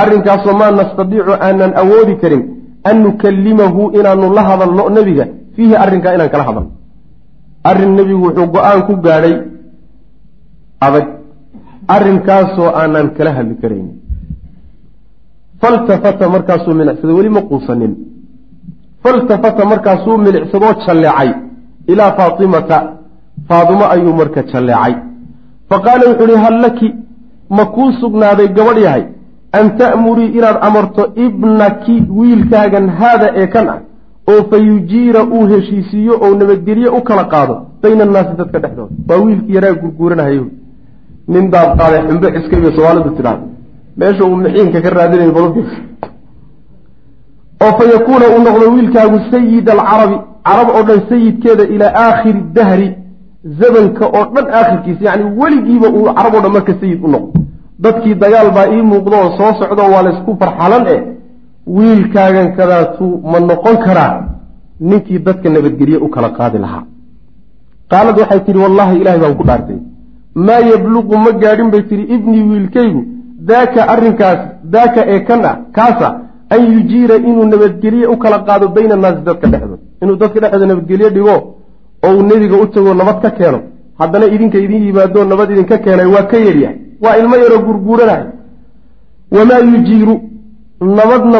arrinkaasoo maa nastadiicu aanan awoodi karin an nukallimahu inaanu la hadalno nebiga fiihi arrinkaa inaan kala hadalno. Arrin nebigu wuxuu go'aan ku gaadhay adag arrinkaasoo aanan kala hadli karaynin faltafata markaasuu milicsaday weli ma quusanin. Faltafata markaasuu milicsadoo jalleecay ilaa faatimata. Faadimo ayuu marka jalleecay. Fa qaala wuxuu uhi hal laki? Ma kuu sugnaaday gabadh yahay an ta'murii inaad amarto ibnaki wiilkaagan haada ee kan ah oo fa yujiira uu heshiisiiyo oo nabadgelye u kala qaado bayna annaasi dadka dhexdooda waa wiilkii yaraa gurguuranahayo nin daad qaaday xumbe ciskariga soomaalidu tidhaahdo meesha uu mixiinka ka raadinayo balufis oo fa yakuuna uu noqdo wiilkaagu sayid alcarabi carab oo dhan sayidkeeda ilaa aakhiri dahri zamanka oo dhan aakhirkiisa yacni weligiiba uu carab o dhan marka sayid u noqdo dadkii dagaal baa ii muuqdo oo soo socdo waa laysku farxalan eh wiilkaagan kadaatu ma noqon karaa ninkii dadka nabadgelye u kala qaadi lahaa. Qaalad waxay tidhi wallaahi ilaahay baan ku dhaartay. Maa yabluqu ma gaadhin bay tidhi ibnii wiilkaygu daaka arrinkaas daaka ee kan ah kaasa an yujiira inuu nabadgelye u kala qaado bayna annaasi dadka dhexdood inuu dadka dhexdooda nabadgelye dhigo oo uu nebiga u tago nabad ka keeno. Haddana idinka idin yimaadoo nabad idinka keenay waa ka yaryahay waa ilmo yaroo gurguuranahay wamaa yujiiru. Nabadna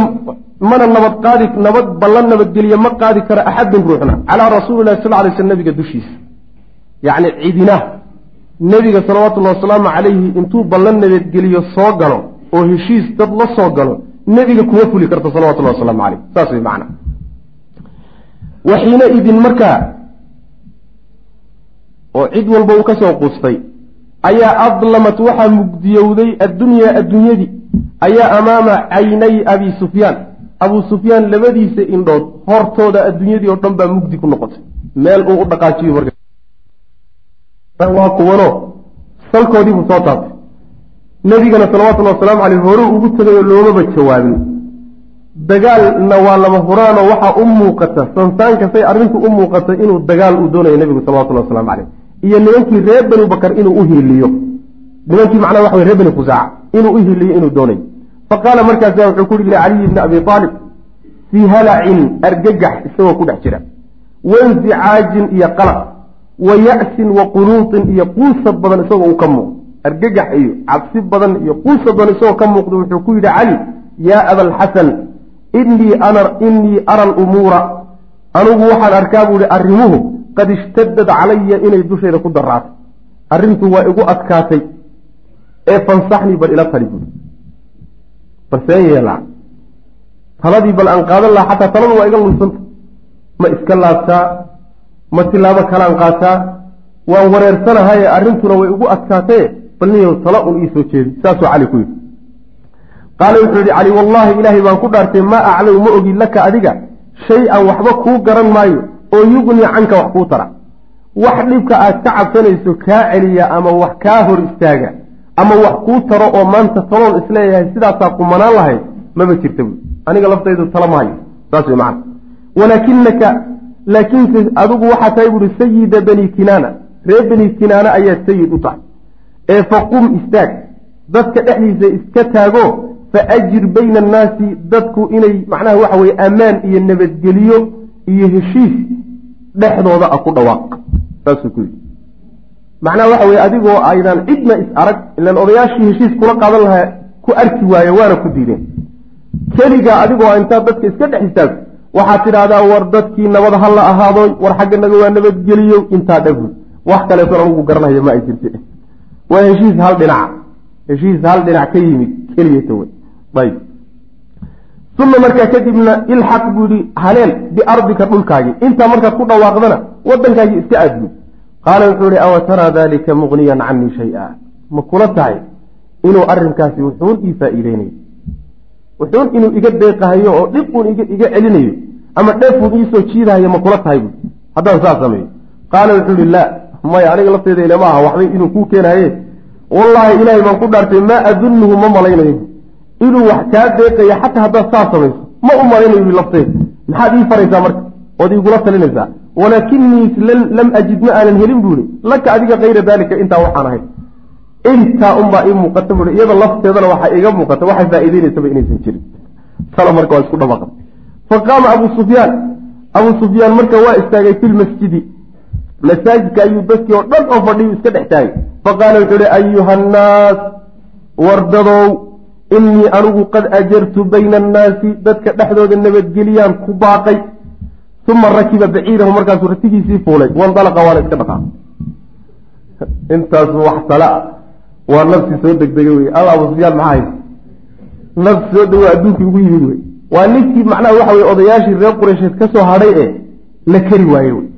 mana nabad qaadi nabad ballan nabadgelye ma qaadi karo axadun ruuxna. Calaa rasuulilahi sal lay sl nabiga dushiisa. Yacni cidina. Nebiga salawatullahi wasalaamu calayhi intuu ballan nabadgeliyo soo galo oo heshiis dad la soo galo nebiga kuma fuli karto salawatullahi wasalaamu caleyh saas way macna. Waxiina idin markaa oo cid walba uu ka quustay ayaa adlamat waxaa mugdiyowday addunyaa adduunyadii ayaa amaama caynay abi sufyaan. Abuu sufyaan labadiisa indhood hortooda adduunyadii oo dhan baa mugdi ku noqotay. Meel uu u dhaqaajiyo marwaa kuwanoo salkoodiibuu soo taabtay. Nebigana salawatullhi wasalaamu caleyh horuu ugu tegay oo loomaba jawaabin. Dagaalna waa lama huraanoo waxaa u muuqata sansaankasay arrintu u muuqata inuu dagaal uu doonayo nebigu salawatullahi waslamu caleyh iyo nimankii reer bani bakar inuu u hiiliyo. Nimankii macnaha waxa wey reer bani khusaaca inuu u hiiliyo inuu doonayo fa qaala markaasa wuxuu ku yihi licaliyi bni abi aalib fii halacin argagax isagoo ku dhex jira. Wansicaajin iyo qalaq wa ya-sin wa qunuutin iyo quusad badan isagoo uu ka muuqdo. Argagax iyo cabsi badan iyo quusad badan isagoo ka muuqdo wuxuu ku yidhi cali yaa abalxasan inii ara alumuura anigu waxaan arkaa buu ihi arrimuhu qad ishtadad calaya inay dushayda ku daraatay. Arrintu waa igu adkaatay ee fansaxnii bal ila tali buuri bal seen yeelaa taladii bal aan qaadan lahaa xataa taladu waa iga lunsanta. Ma iska laabtaa ma tilaabo kalaan qaataa waan wareersanahaye arrintuna way igu adkaataye bal niyow tala un ii soo jeedi saasuu cali ku yidhi. Qaala wuxuu yihi cali wallaahi ilaahay baan ku dhaartay maa aclamu ma ogi laka adiga shay-an waxba kuu garan maayo oo yugnii canka wax kuu tara. Wax dhibka aad ka cabsanayso kaa celiya ama wax kaa hor istaaga ama wax kuu taro oo maanta taloon is leeyahay sidaasaa kumanaan lahayd maba jirta buui aniga laftaydu tala maayo saas wey macana walaakinaka laakiinse adigu waxaa tahay buuhi sayida bani kinaana reer bani kinaana ayaad sayid u tahay. Ee faqum istaag dadka dhexdiisa iska taago faajir bayna annaasi dadku inay macnaha waxa weye ammaan iyo nabadgeliyo iyo heshiis dhexdooda a ku dhawaaq. Saasuu ku yidhi. Macnaha waxa weye adigoo aydan cidna is arag ilaan odayaashii heshiis kula qaadan lahaa ku arki waaye waana ku diideen. Keligaa adigoo intaad dadka iska dhex istaagto waxaad tidhaahdaa war dadkii nabad ha la ahaadoy war xagganaga waa nabadgeliyo intaa dhagul. Wax kaleeton anugu garanaya ma ay jirti waa heshiis hal dhinaca heshiis hal dhinac ka yimid keliyata wey ayb uma markaa kadibna ilxaq buu yihi haleel biardika dhulkaagii intaa markaad ku dhawaaqdana wadankaagii iska aadbud qaala wuxuu ihi awa taraa dalika muqniyan canii shay-a ma kula tahay inuu arrinkaasi wuxuun ii faa-iideynayo wuxuun inuu iga deeqahayo oo dhib uun iga celinayo ama dheefuun iisoo jiidahayo ma kula tahay bu haddaan saas sameeyo qaala wuxuu ihi laa maya aniga lafteeda ilama aha waxbay inuu kuu keenaye wallaahi ilaahay baan ku dhaartay maa adunnuhu ma malaynayo inuu wax kaa deeqaya xataa haddaad saas samayso. Ma u malaynayo lafteeda maxaad ii faraysaa marka? Ood igula talinaysaa walaakinii lam ajid ma aanan helin buuhi laka adiga kayra daalika intaa waxaan ahay. Intaa unbaa ii muuqata buui iyada lafteedana waxaa iiga muuqata. Waxay faa-iideynaysaba inaysan jirin. Tala marka waa isku dhawaqa fa qaama abuu sufyaan. Abuu sufyaan marka waa istaagay fi lmasjidi masaajidka ayuu dadkii oo dhan oo fadhiyu iska dhex taagay. Faqaala wuxuu uhi ayuha annaas wardadow innii anigu qad ajartu bayna annaasi dadka dhexdooda nabadgeliyaan ku baaqay uma rakiba baciirahu markaasuu ratigiisii fuulay wandalaqa waana iska dhaqaa intaasu wax tala waa nafsi soo degdegay wey alla abu sufyaan maxaa haysa nafsi soo dego adduunkii ugu yimid wey waa ninkii macnaha waxa weye odayaashii reer qureysheed ka soo hadhay ee la keri waaye wey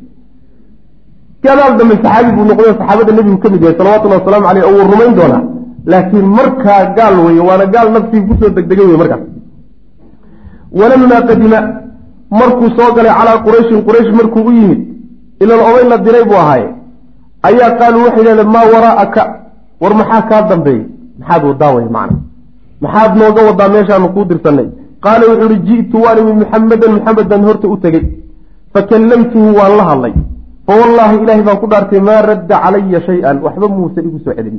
gadaal dambe saxaabi buu noqday oo saxaabada nebigu ka mid yahay salawatullahi wasalaamu caleyh oo wuu rumayn doonaa laakiin markaa gaal weye waana gaal nafsigii ku soo degdegay wey markaas. Walamaa qadima markuu soo galay calaa qurayshin quraysh markuu u yimid ilan oday la diray buu ahaaye. Ayaa qaaluu waxay yidhahdeen maa waraa'aka war maxaa kaa dambeeyey? Maxaad wadaa way macna. Maxaad nooga wadaa meeshaanu kuu dirsanay. Qaala wuxuu uhi ji'tu waan imid muxamedan muxamed horta u tegey. Fakallamtuhu waan la hadlay. Fawallaahi ilaahay baan ku dhaartay maa radda calaya shay-an. Waxba muusan igu soo celin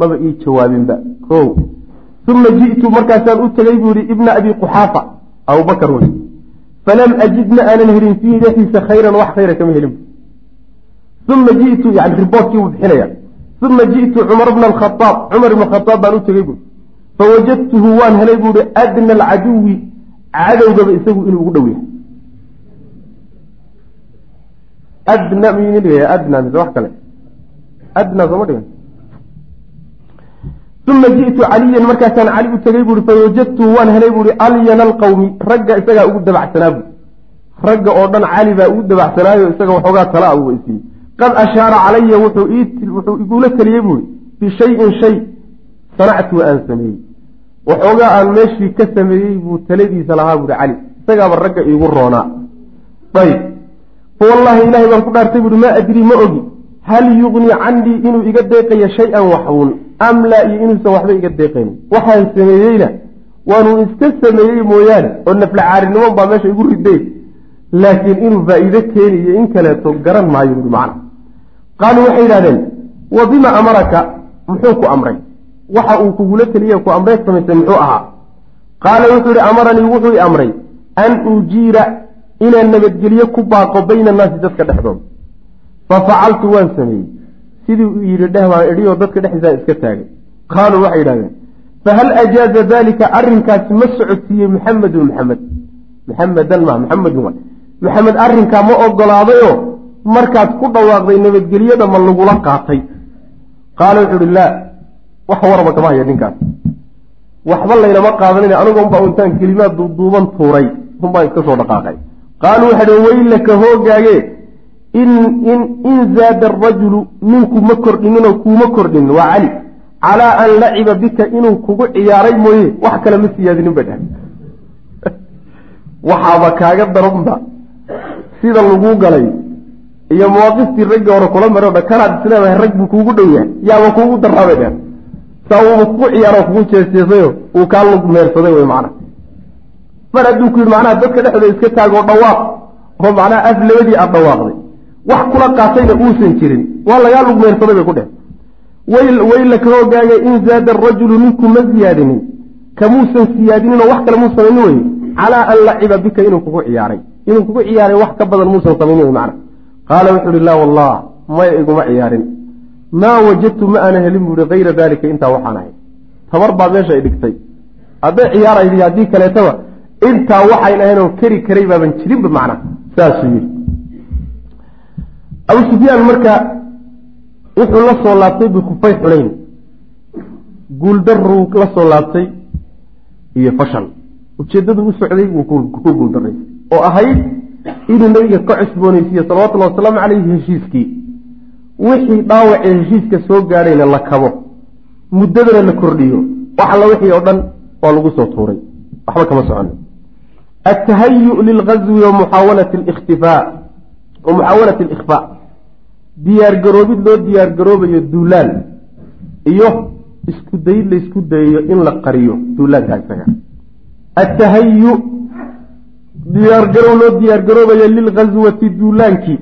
maba ii jawaabinba ko uma ji'tu markaasaan u tegey buu yihi ibna abi quxaafa abubakar wey falam ajid ma aanan helin fiihi dhexdiisa khayran wax khayra kama helin. Uma ji'tu yani riboortkii buu bixinaya uma ji'tu cumar bna alkhaaab cumar ibna khaaab baan u tegey buui fawajadtuhu waan helay buuhi adna alcaduwi cadowgaba isagu inuu ugu dhow yahay adna dhigaya adna mise wax kale? Adna sooma dhigan uma ji'tu caliyan markaasaan cali u tegey buuhi fawajadtuhu waan helay buuhi alyana alqawmi ragga isagaa ugu dabacsanaa buui ragga oo dhan cali baa ugu dabacsanaayo isaga waxoogaa tala a uga isiiyey qad ashaara calaya wuxuu igula teliyey buuhi bishayin shay sanactu aan sameeyey waxoogaa aan meeshii ka sameeyey buu taladiisa lahaa buuhi cali isagaaba ragga iigu roonaa ayb fa wallaahi ilaahay baan ku dhaartay buuhi maa adrii ma ogi hal yugnii canii inuu iga deeqayo shay-an waxuun am laa iyo inuusan waxba iga deeqaynin waxaan sameeyeyna waanuu iska sameeyey mooyaane oo naflacaarinimon baa meesha igu riday. Laakiin inuu faa-iide keeniyo in kaleeto garan maayo buui macna. Qaaluu waxay yidhahdeen wa bima amaraka? Muxuu ku amray. Waxa uu kugula teliye ku amrey samaysay muxuu ahaa. Qaala wuxuu yihi amaranii wuxuu i amray an ujiira inaan nabadgelyo ku baaqo bayna annaasi dadka dhexdooda. Fa facaltu waan sameeyey sidii yidhi dheh baan idhioo dadka dhexdiisaan iska taagay. Qaaluu waxay yidhahdeen fahal ajaaza dalika arrinkaasi ma socodsiiyey muxamedun maxamed muxamedan ma muxamedun wa. Maxamed arrinkaa ma ogolaadayoo markaad ku dhawaaqday nabadgelyada ma lagula qaatay? Qaala wuxuu uhi laa wax waraba kama haya ninkaas. Waxba laynama qaadanin anigu unbaa intaan kelimaad duuduuban tuuray unbaan iska soo dhaqaaqay. Qaaluu waxay dhi waylaka hoogaage in in in zaada arajulu ninku ma kordhininoo kuuma kordhinin waa cali. Calaa an laciba bika inuu kugu ciyaaray mooye. Wax kale ma siyaadinin ba dhah [laughs] waxaaba kaaga daranba sida laguu galay. Iyo mawaaqiftii raggii hore kula maro dha kanaad isleedahay rag buu kuugu dhow yahay. Yaaba kuugu daraabay dheh saa uuba kugu ciyaaro kugu jeesjeesayo uu kaa lug meersaday wey macna mar hadduu ku yidhi macnaha dadka dhexdooda iska taagoo dhawaaq oo macnaha af labadii aad dhawaaqday wax kula qaatayna uusan jirin. Waa lagaa lug meersaday bay ku dheh wayla ka hogaaga in zaada arajulu ninku ma siyaadinin kamuusan siyaadininoo wax kale muu samaynin weye calaa an laciba bika inuu kugu ciyaaray. Inuu kugu ciyaaray wax ka badan muusan samaynin wey macna qaala wuxuu uhi laa wallah maya iguma ciyaarin. Maa wajadtu ma aana helin buuhi hayra daalika intaa waxaan ahay. Tabar baa meesha ay dhigtay. Hadday ciyaaraydi haddii kaleetaba intaa waxayn ahayn oo keri karay baaban jirinba macna saasuu yidhi abu sufyaan marka wuxuu la soo laabtay bikufay xunayn guuldaruu la soo laabtay iyo fashal ujeeddadu u socday wuu ku guuldaray oo ahayd inuu nabiga ka cusboonaysiiye salawatullahi wasalaamu caleyhi heshiiskii. Wixii dhaawacee heshiiska soo gaadhayna la kabo. Muddadana la kordhiyo. Wax wixii oo dhan waa lagu soo tuuray. Waxba kama socono. Atahayu lilgazwi wa muxaawalati lkhtifaa wa muxaawalati alikhfaa diyaargaroobid loo diyaargaroobayo duulaan iyo isku dayid laysku dayayo in la qariyo duulaanka isaga. Atahayu diyaargarow loo diyaargaroobayo lilghaswati duulaankii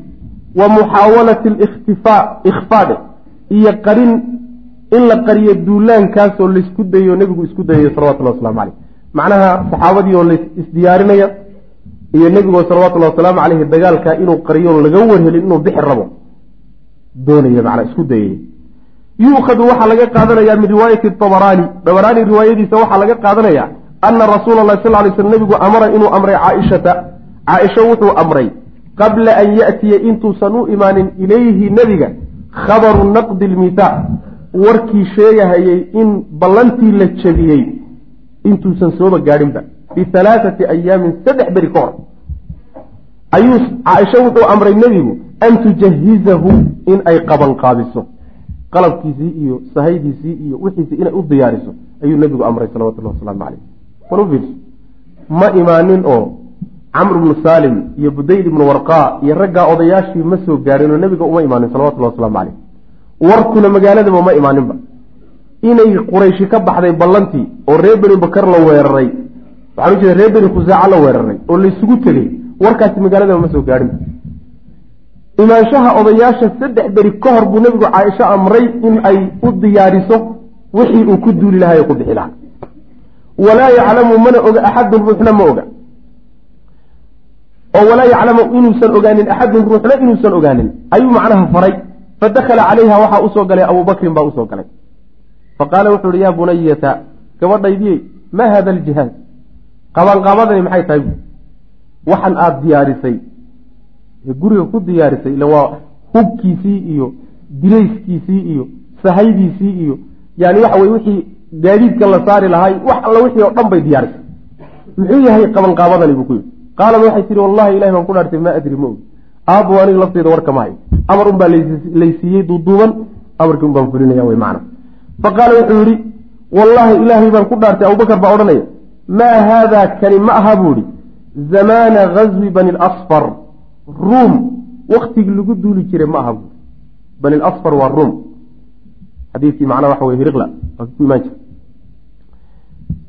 wa muxaawalati alikhtifaa ikhfaadhe iyo qarin in la qariyo duulaankaasoo laysku dayayo nebigu isku dayayo salawatullahi waslamu caleyh macnaha saxaabadii oo lays isdiyaarinaya iyo nebigoo salawatullahi wasalaamu caleyhi dagaalkaa inuu qariyo laga warhelin inuu bixi rabo doonaya macnaa isku dayaya yuukhadu waxaa laga qaadanayaa min riwaayati dabaraani dabaraani riwaayadiisa waxaa laga qaadanayaa ana rasuula allahi sal lay sl nebigu amara inuu amray caaishata. Caaisha wuxuu amray qabla an ya'tiya intuusan u imaanin ilayhi nebiga khabaru naqdi lmithaaq warkii sheegahayay in ballantii la jebiyey intuusan sooba gaadhinba. Bihalaathati ayaamin saddex beri ka hor ayuu caaisha wuxuu amray nebigu an tujahizahu in ay qabanqaabiso qalabkiisii iyo sahaydiisii iyo wixiisii inay u diyaariso ayuu nebigu amray salawatullahi wasalaamu caleyh bal u fiirso ma imaanin oo camr ibnu saalim iyo budayl ibnu warqaa iyo raggaa odayaashii ma soo gaadhin oo nebiga uma imaanin salawatullahi waslamu caleyh warkuna magaaladaba ma imaaninba. Inay qurayshi ka baxday ballantii oo reer beni bakar la weeraray waxaan u jeeda reer beni khusaaca la weeraray oo laysugu tegey warkaasi magaaladaba ma soo gaadhinba imaanshaha odayaasha saddex beri ka hor buu nebigu caaisho amray in ay u diyaariso wixii uu ku duuli lahay ku bixi lahaa. Walaa yaclamu mana oga axadun ruuxna ma oga. Oo walaa yaclamu inuusan ogaanin axadun ruuxna inuusan ogaanin. Ayuu macnaha faray. Fadakhala calayha waxaa u soo galay abubakrin baa u soo galay. Faqaala wuxuu ihi yaa bunayata gabadhaydiyey maa hada aljihaaz qabanqaabadani maxay tahay waxan aada diyaarisay guriga ku diyaarisay ila waa hubkiisii iyo dirayskiisii iyo sahaydiisii iyo yani waxa weye wixii gaadiidka la saari lahay wax alla wixii oo dhan bay diyaarisay. Muxuu yahay qabanqaabadani buu ku yidhi. Qaalad waxay tihi wallahi ilahi baan ku dhaartay maa adri ma ogi. Aabbo aniga lafteyda warka ma hayo amar un baa laysiiyey duuduuban amarkii un baan fulinaya wey macna. Faqaala wuxuu yidhi wallaahi ilaahay baan ku dhaartay. Abubakar baa odhanaya maa haadaa kani ma aha buu idhi zamaana gaswi bani lasfar ruum waktigii lagu duuli jiray ma aha buui bani lasfar waa ruum xadiikii macnaa waxa weye hiriqla waa ku imaan jira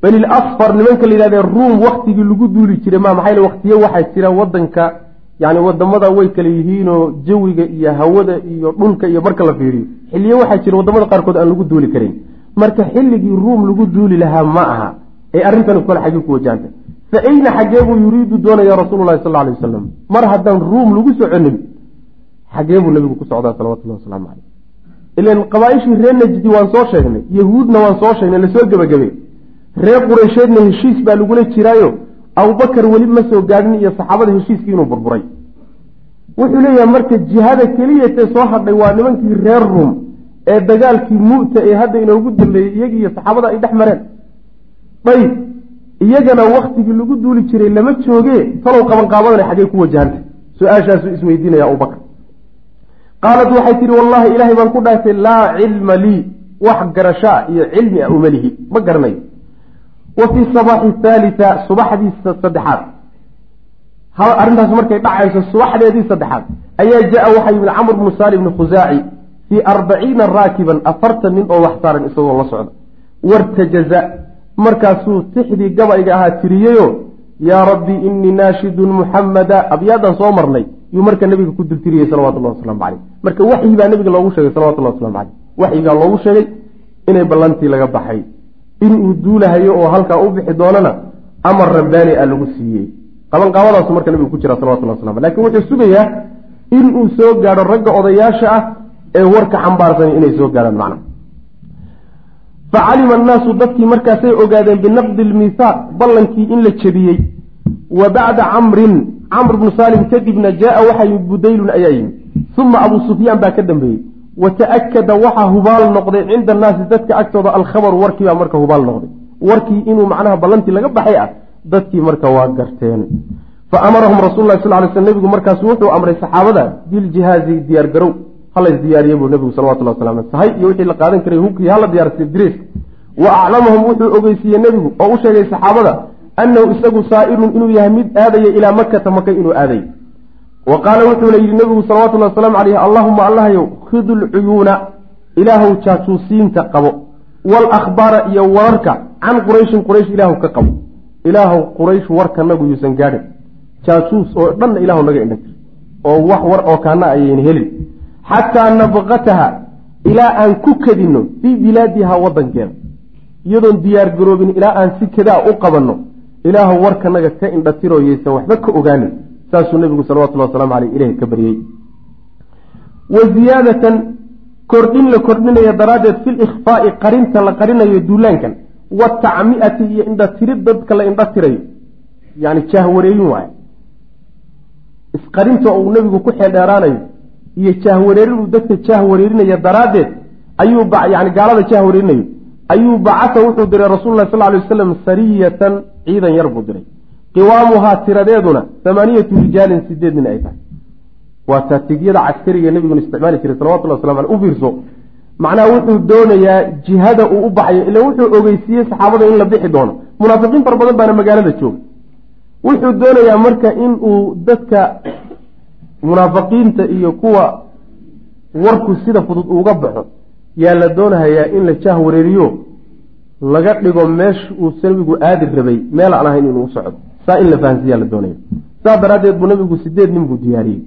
bani lasfar nimanka la yidhahdee ruum waktigii lagu duuli jiray ma maxaa yele waktiye waxaa jira wadanka yani waddamada way kala yihiinoo jawiga iyo hawada iyo dhulka iyo marka la fiiriyo xilliye waxaa jira waddamada qaarkood aan lagu duuli karin marka xilligii ruum lagu duuli lahaa ma aha ee arrintan kole xaggii ku wajahanta fa ayna xaggee buu yuriidu doonaya rasuulu lahi sal alay wasalam mar haddaan ruum lagu soconin xaggee buu nabigu ku socdaa salawatullahi wasalaamu caleyh ilan qabaaishii reer najdi waan soo sheegnay yahuudna waan soo sheegnay la soo gebagabey reer qureysheedna heshiis baa lagula jiraayo abubakar weli ma soo gaadhin iyo saxaabada heshiiskii inuu burburay wuxuu leeyahay marka jihada keliyatee soo hadhay waa nimankii reer ruum ee dagaalkii mu'ta ee hadda inoogu dambeeyey iyagii iyo saxaabada ay dhex mareen dayb iyagana waktigii lagu duuli jiray lama jooge talow qabanqaabadana xaggay ku wajahantay su'aashaasuu isweydiinaya abubakar. Qaalat waxay tihi wallahi ilaahay baan ku dhaartay laa cilma lii wax garashaa iyo cilmi ah umalihi ma garanayo. Wa fii sabaaxi haalita subaxdiisa saddexaad. Arrintaas markay dhacayso subaxdeedii saddexaad ayaa jaa waxaa yimid camr bnu saali bni khusaaci fii arbaciina raakiban afartan nin oo wax saaran isagoo la socda. Wartajaza markaasuu tixdii gabayga ahaa tiriyeyo yaa rabbi inii naashidun muxamada abyaadan soo marnay yuu marka nabiga ku dultiriyey salawatullahi wasalaamu caleyh marka waxyi baa nabiga loogu sheegay salawatullahi waslamu caleyh waxyigaa loogu sheegay inay ballantii laga baxay. Inuu duulahayo oo halkaa u bixi doonana amar rabbaani a lagu siiyey. Qabanqaabadaasu marka nabigu ku jira salawatullah waslam laakiin wuxuu sugayaa inuu soo gaadho ragga odayaasha ah ee warka xambaarsan inay soo gaadhaan macna facalima annaasu dadkii markaasay ogaadeen binaqdi lmiihaaq ballankii in la jebiyey wa bacda camrin camr bnu saalim kadibna jaaa waxaa yimid budaylun ayaa yimid uma abuu sufyaan baa ka dambeeyey wa ta'akada waxaa hubaal noqday cinda annaasi dadka agtooda alkhabaru warkii baa marka hubaal noqday warkii inuu macnaha ballantii laga baxay ah dadkii marka waa garteen fa amarahum rasul lah sal lay sl nebigu markaasu wuxuu amray saxaabada biljihaazi diyaargarow halays diyaariye buu nebigu salawatullah waslam sahay iyo wixii la qaadan karay hubkii hala diyaarsiyo diriiska wa aclamahum wuxuu ogeysiiyey nebigu oo u sheegay saxaabada annahu isagu saa'irun inuu yahay mid aadaya ilaa makata maka inuu aaday. Wa qaala wuxuuna yidhi nebigu salawatullahi wasalaamu caleyh allahuma allahyow khidu lcuyuuna ilaahow jaajuusiinta qabo. Walakhbaara iyo wararka can qurayshin quraysh ilaahu ka qabo. Ilaahow quraysh warkanagu yuusan gaadhin. Jaajuus oo dhanna ilaahu naga indhagtir oo wax war oo kaana ayayn helin xataa nabqataha ilaa aan ku kadinno fii bilaadiha wadankeeda iyadoon diyaar garoobin ilaa aan si kadaa u qabanno ilaahu warkanaga ka yaysan waxba ka ogaanin saasuu nebigu salawatullhi waslamu caleyh ilahi ka baryey wa ziyaadatan kordhin la kordhinaya daraaddeed fi likhfaa'i qarinta la qarinayo duulaankan watacmi'ati iyo indhatirid dadka la indha tirayo yani jaahwareerin waayo isqarinta uu nebigu ku xeeldheeraanayo iyo jaahwareerin uu dadka jaahwareerinaya daraaddeed ayuu yani gaalada jaahwareerinayo ayuu bacasa wuxuu diray rasuululahi sal lay wasalam sariyatan ciidan yar buu diray. Qiwaamuhaa tiradeeduna amaaniyatu rijaalin sideed nin ay tahay. Waa taatigyada caskariga nebiguna isticmaali jiray salawatullah waslamu aleh u fiirso. Macnaha wuxuu doonayaa jihada uu u baxayo ila wuxuu ogeysiiyey saxaabada in la bixi doono. Munaafiqiin far badan baana magaalada jooga. Wuxuu doonayaa marka in uu dadka munaafiqiinta iyo kuwa warku sida fudud uga baxo yaa la doonahayaa in la jah wareeriyo laga dhigo meesha uu nabigu aadi rabay meel aan ahayn inuu socdo. Saa in la fahansiiyaa la doonaya. Saa daraaddeed buu nabigu sideed nin buu diyaariyey.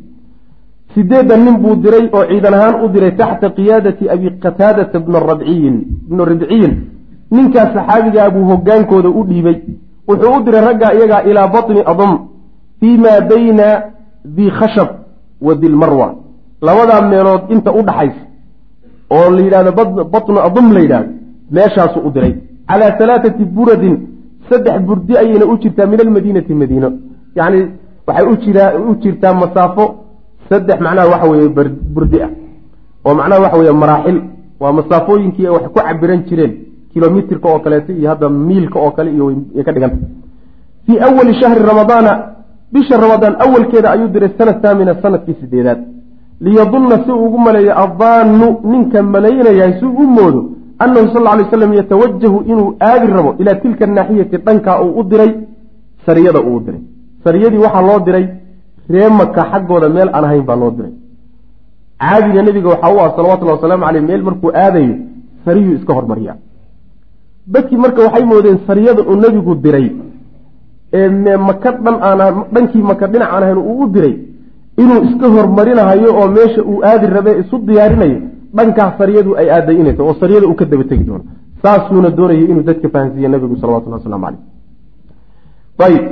Sideeddan nin buu diray oo ciidan ahaan u diray taxta qiyaadati abi qataadata bna rabciyin bna ribciyin ninkaas saxaabigaa buu hogaankooda u dhiibay. Wuxuu u diray raggaa iyagaa ilaa batni adam fii maa bayna di khashab wa dilmarwa labadaa meelood inta u dhaxaysa oo la yidhahdo batnu adum la yidhahdo meeshaasuu u diray. Calaa halaathati buradin saddex burdi ayayna u jirtaa min almadiinati madiino. Yacni waxay u jirtaa masaafo saddex macnaha waxa weeye burdi ah. Oo macnaha waxa weeye maraaxil. Waa masaafooyinkii wax ku cabiran jireen kilomitirka oo kaleeto iyo hadda miilka oo kale iyo ka dhiganta fii awali shahri ramadaana bisha ramadaan awalkeeda ayuu diray sana thaamina sannadkii sideedaad liyadunna si ugu maleeyo addaanu ninka malaynayahay si u moodo annahu sal lay slam yatawajahu inuu aadi rabo ilaa tilka anaaxiyati dhankaa uu u diray sariyada uu diray. Sariyadii waxaa loo diray ree maka xaggooda meel aan ahayn baa loo diray. Caadiga nebiga waxaa u ah salawatullahi wasalaamu caleyh meel markuu aadayo sariyuu iska hormariyaa. Dadkii marka waxay moodeen sariyada uu nebigu diray ee maka dhan dhankii maka dhinac aan ahayn uu u diray inuu iska hormarinahayo oo meesha uu aadi rabe isu diyaarinayo dhankaas sariyadu ay aaday inayta oo sariyada uu ka daba tegi doono. Saasuuna doonayay inuu dadka fahansiiye nabigu salawatullah waslamu caleyh ayb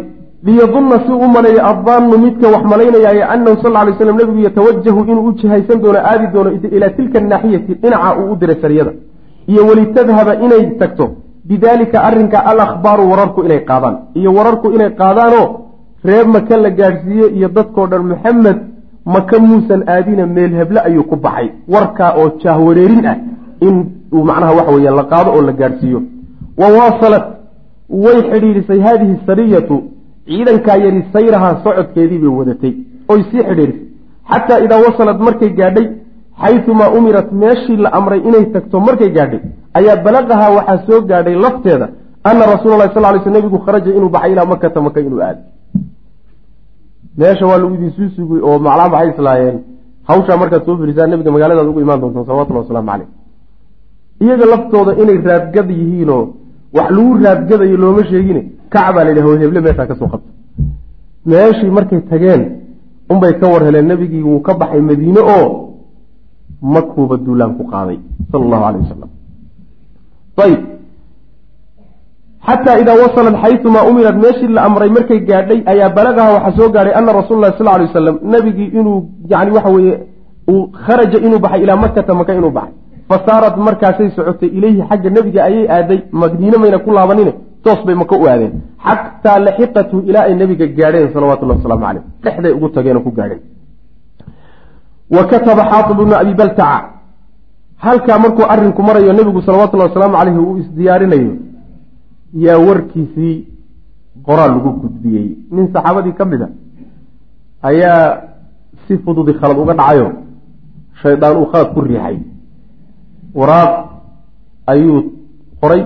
liyadunna si u maleeya addaannu midka wax malaynayaay anahu sal ly slam nabigu yatawajahu inuu u jihaysan doono aadi doono ilaa tilka anaaxiyati dhinaca uu u diray sariyada. Iyo walitadhaba inay tagto bidaalika arrinka alakhbaaru wararku inay qaadaan. Iyo wararku inay qaadaanoo reer maka la gaadhsiiye iyo dadkoo dhan maxamed maka muusan aadina meel heble ayuu ku baxay. Warkaa oo jaahwareerin ah in uu macnaha waxa weeye la qaado oo la gaadhsiiyo wa waasalat way xidhiidhisay haadihi sariyatu ciidankaa yari sayrahaa socodkeedii bay wadatay. Oy sii xidhiidhisay. Xataa idaa wasalad markay gaadhay xaytumaa umirat meeshii la amray inay tagto markay gaadhay ayaa balaqahaa waxaa soo gaadhay lafteeda ana rasuula lahi sal ly sl nebigu kharaja inuu baxay ilaa makata maka inuu aado meesha waa lagu idin suu sugay oo maclaan waxay islaayeen. Hawshaa markaad soo firisaan nabiga magaaladaad ugu imaan doontaan salawatullahi wasalaamu caleyh iyaga laftooda inay raadgad yihiinoo wax lagu raadgadayo looma sheegine kac baa la yidhaha heble meeshaa ka soo qabta meeshii markay tageen unbay ka war heleen nebigii wuu ka baxay madiine oo makuuba duulaan ku qaaday sala allahu aleyh wasalam ayb xataa idaa wasalat xaytumaa umirat meeshii la amray markay gaadhay ayaa balagaha waxaa soo gaadhay ana rasuula lahi sal lay wasalam nabigii inuu yani waxa weeye uu kharaja inuu baxay ilaa makata maka inuu baxay. Fa saarat markaasay socotay ileyhi xagga nebiga ayay aaday madiine mayna ku laabanine toos bay maka u aadeen. Xataa laxiqathu ilaa ay nebiga gaadheen salawatullahi wasalaamu caleyh dhexday ugu tageenoo ku gaadheen. Wa kataba xaatib bnu abi baltaca halkaa markuu arrinku marayo nebigu salawatullahi wasalaamu caleyhi uu isdiyaarinayo yaa warkiisii qoraal lagu gudbiyey. Nin saxaabadii ka mid a ayaa si fududi khalad uga dhacayo shaydaan uu khalad ku riixay. Waraaq ayuu qoray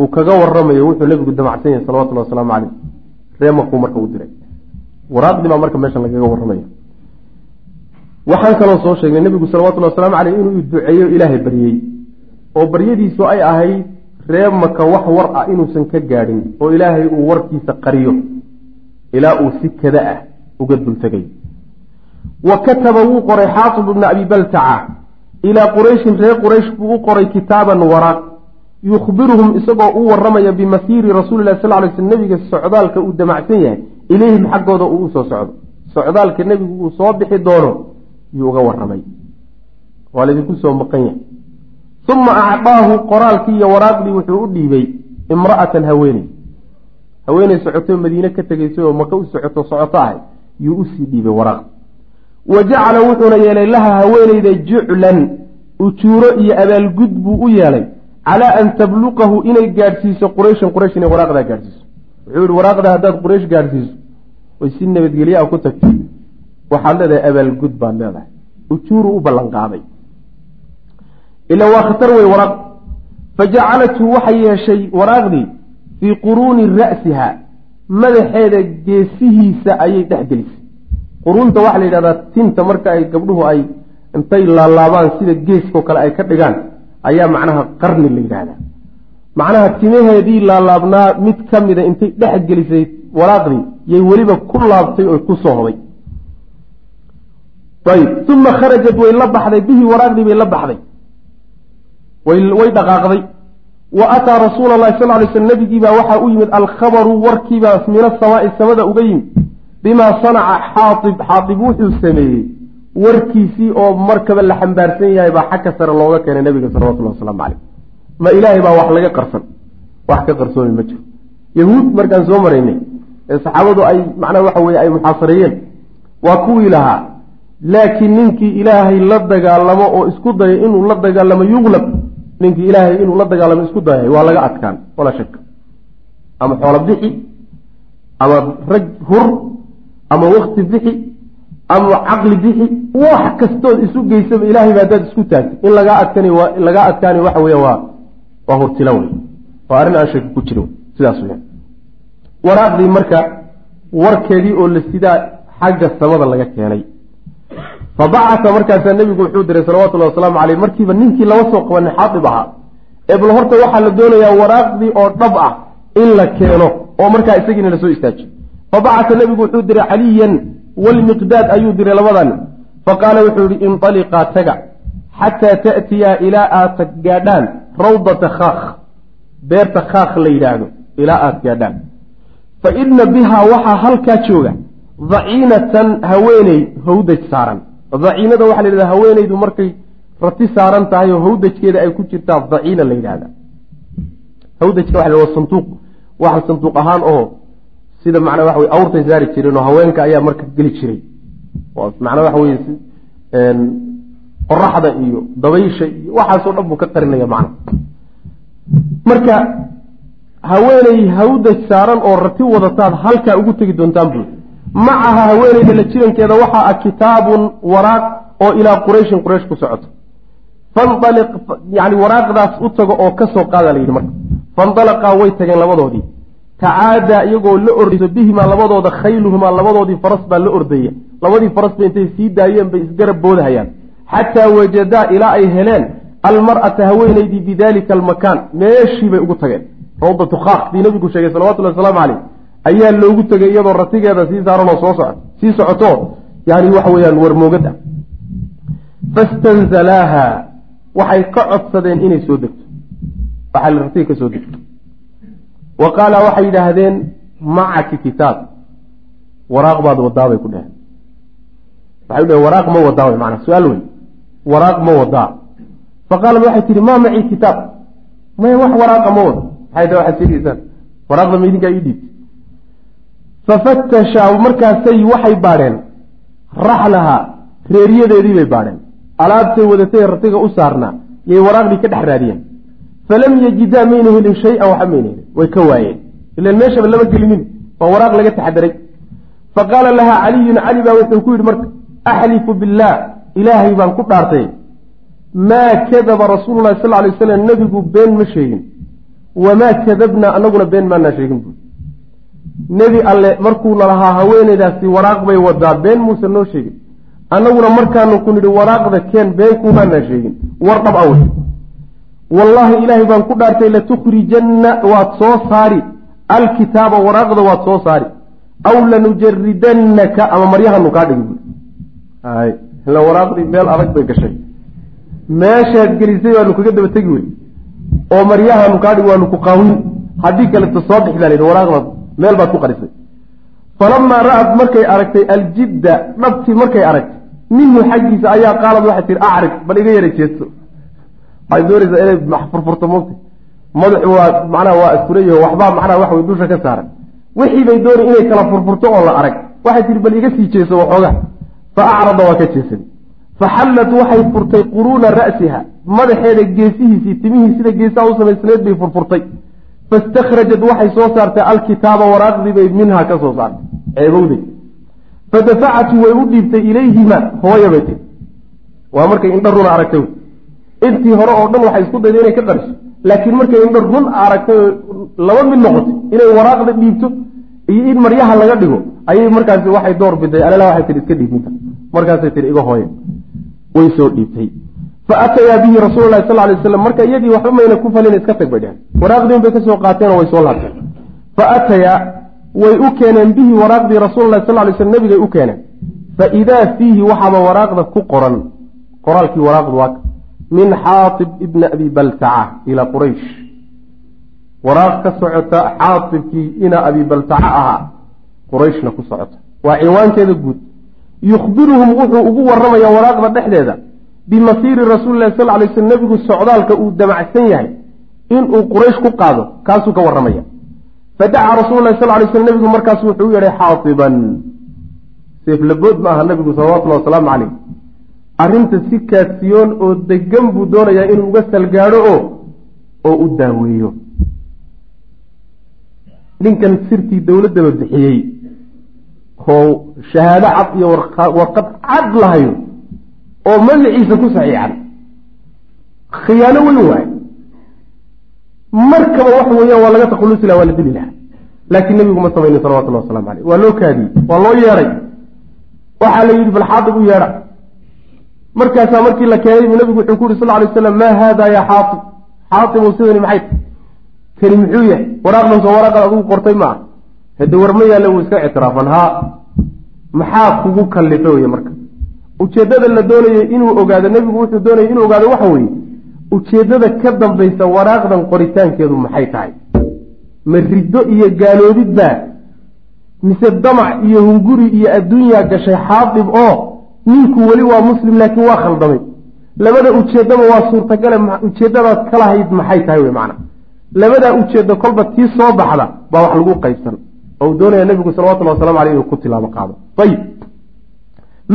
uu kaga waramayo wuxuu nebigu damacsan yahay salawatullahi wasalaamu caleyh ree makuu marka u diray. Waraaqdii baa marka meeshan lagaga warramaya waxaan kaloo soo sheegnay nebigu salawatullahi wasalaamu caleyh inuu duceeyo ilaahay baryey oo baryadiisu ay ahayd ree maka wax war ah inuusan ka gaadhin oo ilaahay uu warkiisa qariyo ilaa uu si kada ah uga dultegay. Wa kataba wuu qoray xaatib ibna abi baltaca ilaa qurayshin reer quraysh buu u qoray kitaaban waraaq yukhbiruhum isagoo u waramaya bimasiiri rasuulilahi sal ly sl nebiga socdaalka uu damacsan yahay ilayhim xaggooda uu u soo socdo. Socdaalka nebigu uu soo bixi doono yuu uga waramay waa laydinku soo maqan yahay. Uma acdaahu qoraalkii iyo waraaqdii wuxuu u dhiibay imra'atan haweeney. Haweeney socoto madiine ka tegaysay oo maka u socoto socoto ahay yuu u sii dhiibay waraaq. Wa jacala wuxuuna yeelay laha haweeneyda juclan ujuuro iyo abaalgud buu u yeelay calaa an tabluqahu inay gaadhsiiso qurayshan quraysh inay waraaqdaa gaadhsiiso. Wuxuu yihi waraaqda haddaad quraysh gaadhsiiso oy si nabadgelya a ku tagtay waxaad leedahay abaalgud baad leedahay. Ujuuru u ballan qaaday ila waa khatar wey waraaq fajacalathu waxay yeeshay waraaqdii fii quruuni ra'siha madaxeeda geesihiisa ayay dhex gelisay. Quruunta waxaa la yidhahdaa tinta marka ay gabdhuhu ay intay laalaabaan sida geeskao kale ay ka dhigaan ayaa macnaha qarni la yidhaahdaa. Macnaha timaheedii laalaabnaa mid ka mida intay dhex gelisay waraaqdii yay weliba ku laabtay oo ku soo hoday ayb uma kharajat way la baxday bihi waraaqdii bay la baxday way dhaqaaqday wa ataa rasuula allahi sal lay sl nabigiibaa waxaa u yimid alkhabaru warkiibaa min asamaai samada uga yimid bimaa sanaca xaaib xaaib wuxuu sameeyey warkiisii oo markaba la xambaarsan yahay baa xagka sare looga keenay nabiga salawatullah wasalaamu caleyh ma ilaahay baa wax laga qarsan wax ka qarsoomi ma jiro yahuud markaan soo maraynay ee saxaabadu ay macnaha waxa weye ay muxaasareeyeen waa kuwii lahaa laakiin ninkii ilaahay la dagaalamo oo isku dayo inuu la dagaalamo yuqlab ninkii ilaahay inuu la dagaalamo isku dayay waa laga adkaan walaa shaka ama xoolo bixi ama rag hur ama wakti bixi ama caqli bixi wax kastood isu geysaba ilahay ba haddaad isku taagtay. In lagaa adkan lagaa adkaani waxa weya waa waa hurtila wey. Waa arrin aan shaki ku jirin sidaas weya waraaqdii marka warkeedii oo la sidaa xagga samada laga keenay fa bacata markaasaa nebigu wuxuu diray salawatullahi wasalaamu caleyh markiiba ninkii laba soo qabanay xaadib ahaa ebl horta waxaa la doonayaa waraaqdii oo dhab ah in la keeno oo markaa isagiina la soo istaajiyo fa bacata nebigu wuxuu diray caliyan walmiqdaad ayuu diray labadan fa qaala wuxuu yihi inaliqaa taga xataa ta'tiyaa ilaa aad gaadhaan rawdata khaakh beerta khaakh la yidhaahdo ilaa aad gaadhaan fa ina bihaa waxaa halkaa jooga daciinatan haweeney hawdaj saaran daciinada waxaa la yidhahda haweeneydu markay rati saaran tahay oo hawdajkeeda ay ku jirtaa daciina la yidhahda. Hawdajka waxa la sanduuq. Waxa sanduuq ahaan oo sida macnaa waxa wey awrtay saari jireen oo haweenka ayaa marka geli jiray. Macnaa waxa weye qoraxda iyo dabaysha iyo waxaasoo dhan buu ka qarinaya macna marka haweeney hawdaj saaran oo rati wadataad halkaa ugu tegi doontaan buu macaha haweeneyda la jirankeeda waxaa ah kitaabun waraaq oo ilaa qurayshin quraysh ku socoto. Fanaliq yani waraaqdaas u tago oo ka soo qaada la yidhi marka. Fandalaqaa way tageen labadoodii. Tacaadaa iyagoo la ordayso bihimaa labadooda khayluhumaa labadoodii faras baa la ordaya labadii faras ba intay sii daayeen bay isgarab boodahayaan. Xataa wajadaa ilaa ay heleen almar'ata haweenaydii bidalika almakaan meeshii bay ugu tageen. Rawdatu khaaq dii nabigu sheegay salawatullahi wasalaamu caleyh ayaa loogu tegay iyadoo ratigeeda sii saaranoo soo soco sii socoto yani waxa weeyaan warmoogad ah fastanzalaaha waxay ka codsadeen inay soo degto. Waxaa la ratiga ka soo degto. Wa qaala waxay yidhaahdeen macaki kitaab. Waraaq baad wadaa bay ku dheheen waxay u dheheen waraaq ma wadaa way maanaa su'aal wey waraaq ma wadaa fa qaalat waxay tihi maa macii kitaab. Maya wax waraaqa ma wado. Maxay tahay waxaad sheegaysaan waraaqda ma idinkaa ii dhiibtay fafatashaa markaasay waxay baadheen raxlahaa reeriyadeedii bay baadheen alaabtay wadatay ratiga u saarnaa yay waraaqdii ka dhex raadiyeen falam yajidaa mayna helin shay-an waxa mayna helin way ka waayeen ilan meeshaba lama gelinin waa waraaq laga taxadaray fa qaala lahaa caliyun cali baa wuxuu ku yidhi marka axlifu billaah ilaahay baan ku dhaartay maa kadaba rasuulu lahi sal lay waslam nebigu been ma sheegin wamaa kadabnaa anaguna been maanaa sheegin buui nebi alle markuuna lahaa haweeneydaasi waraaq bay wadaa been muuse noo sheegin. Annaguna markaanu ku nidhi waraaqda keen been kumaanaa sheegin. War dhab awey wallaahi ilaahay baan ku dhaartay latukhrijanna waad soo saari. Alkitaaba waraaqda waad soo saari. Aw lanujaridannaka ama maryahanu kaa dhigi hay ila waraaqdii meel adag bay gashay. Meeshaad gelisay waanu kaga daba tegi wey oo maryahanu kaa dhigi waanu ku qaawin. Haddii kaleto soo bixi baa la yidhi waraaqdaad meel baad ku qarisay falamaa ra'ad markay aragtay aljidda dhabtii markay aragtay minhu xaggiisa ayaa qaalad waxay tihi acrif bal iga yara jeesto. Waxay doonaysaa inay furfurto mogta madaxu waa macnaha waa iskuleeyaho waxbaa macnaha wax way dusha ka saaran. Wixii bay doonay inay kala furfurto oo la arag. Waxay tihi bal iga sii jeeso waxooga. Fa acrada waa ka jeesaday faxallat waxay furtay quruuna ra'siha. Madaxeeda geesihiisii timihii sida geesaha u samaysneed bay furfurtay fastakhrajat waxay soo saartay alkitaaba waraaqdii bay minhaa ka soo saartay ceebowday fadafacatu way u dhiibtay ilayhima hooya bay tiri waa markay indha runa aragtay intii hore oo dhan waxay isku dayday inay ka qariso laakiin markay indha run aragtay laba mid noqotay inay waraaqda dhiibto iyo in maryaha laga dhigo ayay markaasi waxay door biday alala waxay tihi iska dhiibinta markaasay tihi iga hooya way soo dhiibtay faatayaa bihi rasuulu lahi sal lay slam marka iyadii waxba mayna ku falin iska tag bay dheheen waraaqdiin bay ka soo qaateen oo way soo laabteen faatayaa way u keeneen bihi waraaqdii rasuulu lahi sal lay slm nabigay u keeneen faidaa fiihi waxaaba waraaqda ku qoran qoraalkii waraaqdu waa min xaatib ibni abi baltaca ilaa quraysh waraaq ka socota xaatibkii ina abi baltaca ahaa qurayshna ku socota waa ciwaankeeda guud yukhbiruhum wuxuu ugu waramayaa waraaqda dhexdeeda bimasiiri rasuuli lahi sal lay slm nebigu socdaalka uu damacsan yahay inuu quraysh ku qaado kaasuu ka warramaya. Fadacaa rasulu lahi sal lay slm nebigu markaasu wuxuu u yeedhay xaatiban seeflabood ma aha nebigu salawatullahi wasalaamu caleyh arrinta si kaasiyoon oo degan buu doonayaa inuu uga salgaadho oo oo u daaweeyo. Ninkan sirtii dowladdaba bixiyey oo shahaado cad iyo warqad cad lahayo oo magaciisa ku saxiixan. Khiyaano weyn waaye markaba waxa weeyaan waa laga takhallusi laha waa la dili lahaa. Laakiin nebigu ma samaynin salawatullahi waslamu caleyh waa loo kaadiyey waa loo yeedhay waxaa la yidhi bal xaadib u yeedha. Markaasaa markii la keenay buu nabigu wuxuu ku yuri sal lay slam maa haada ya xaaib xaaibu sidani maxay? Kani muxuu yahay? Waraaqdan soo waraaqan adugu qortay ma ah hade warma yaalla wuu iska ictiraafan. Haa maxaa kugu kallifay wey marka ujeeddada la doonayay inuu ogaado nebigu wuxuu doonayay inuu ogaado waxa weeye ujeeddada ka dambaysa waraaqdan qoritaankeedu maxay tahay? Ma riddo iyo gaaloobid baa mise damac iyo hunguri iyo adduunyaa gashay xaadib oo ninku weli waa muslim laakiin waa khaldamay. Labada ujeeddaba waa suurtagale ujeeddadaad kalahayd maxay tahay wey macana labadaa ujeeddo kolba tii soo baxda baa wax lagu qaybsan. Oo uu doonaya nebigu salawatullhi wasalamu aleyh inuu ku tilaabo qaado. Ayib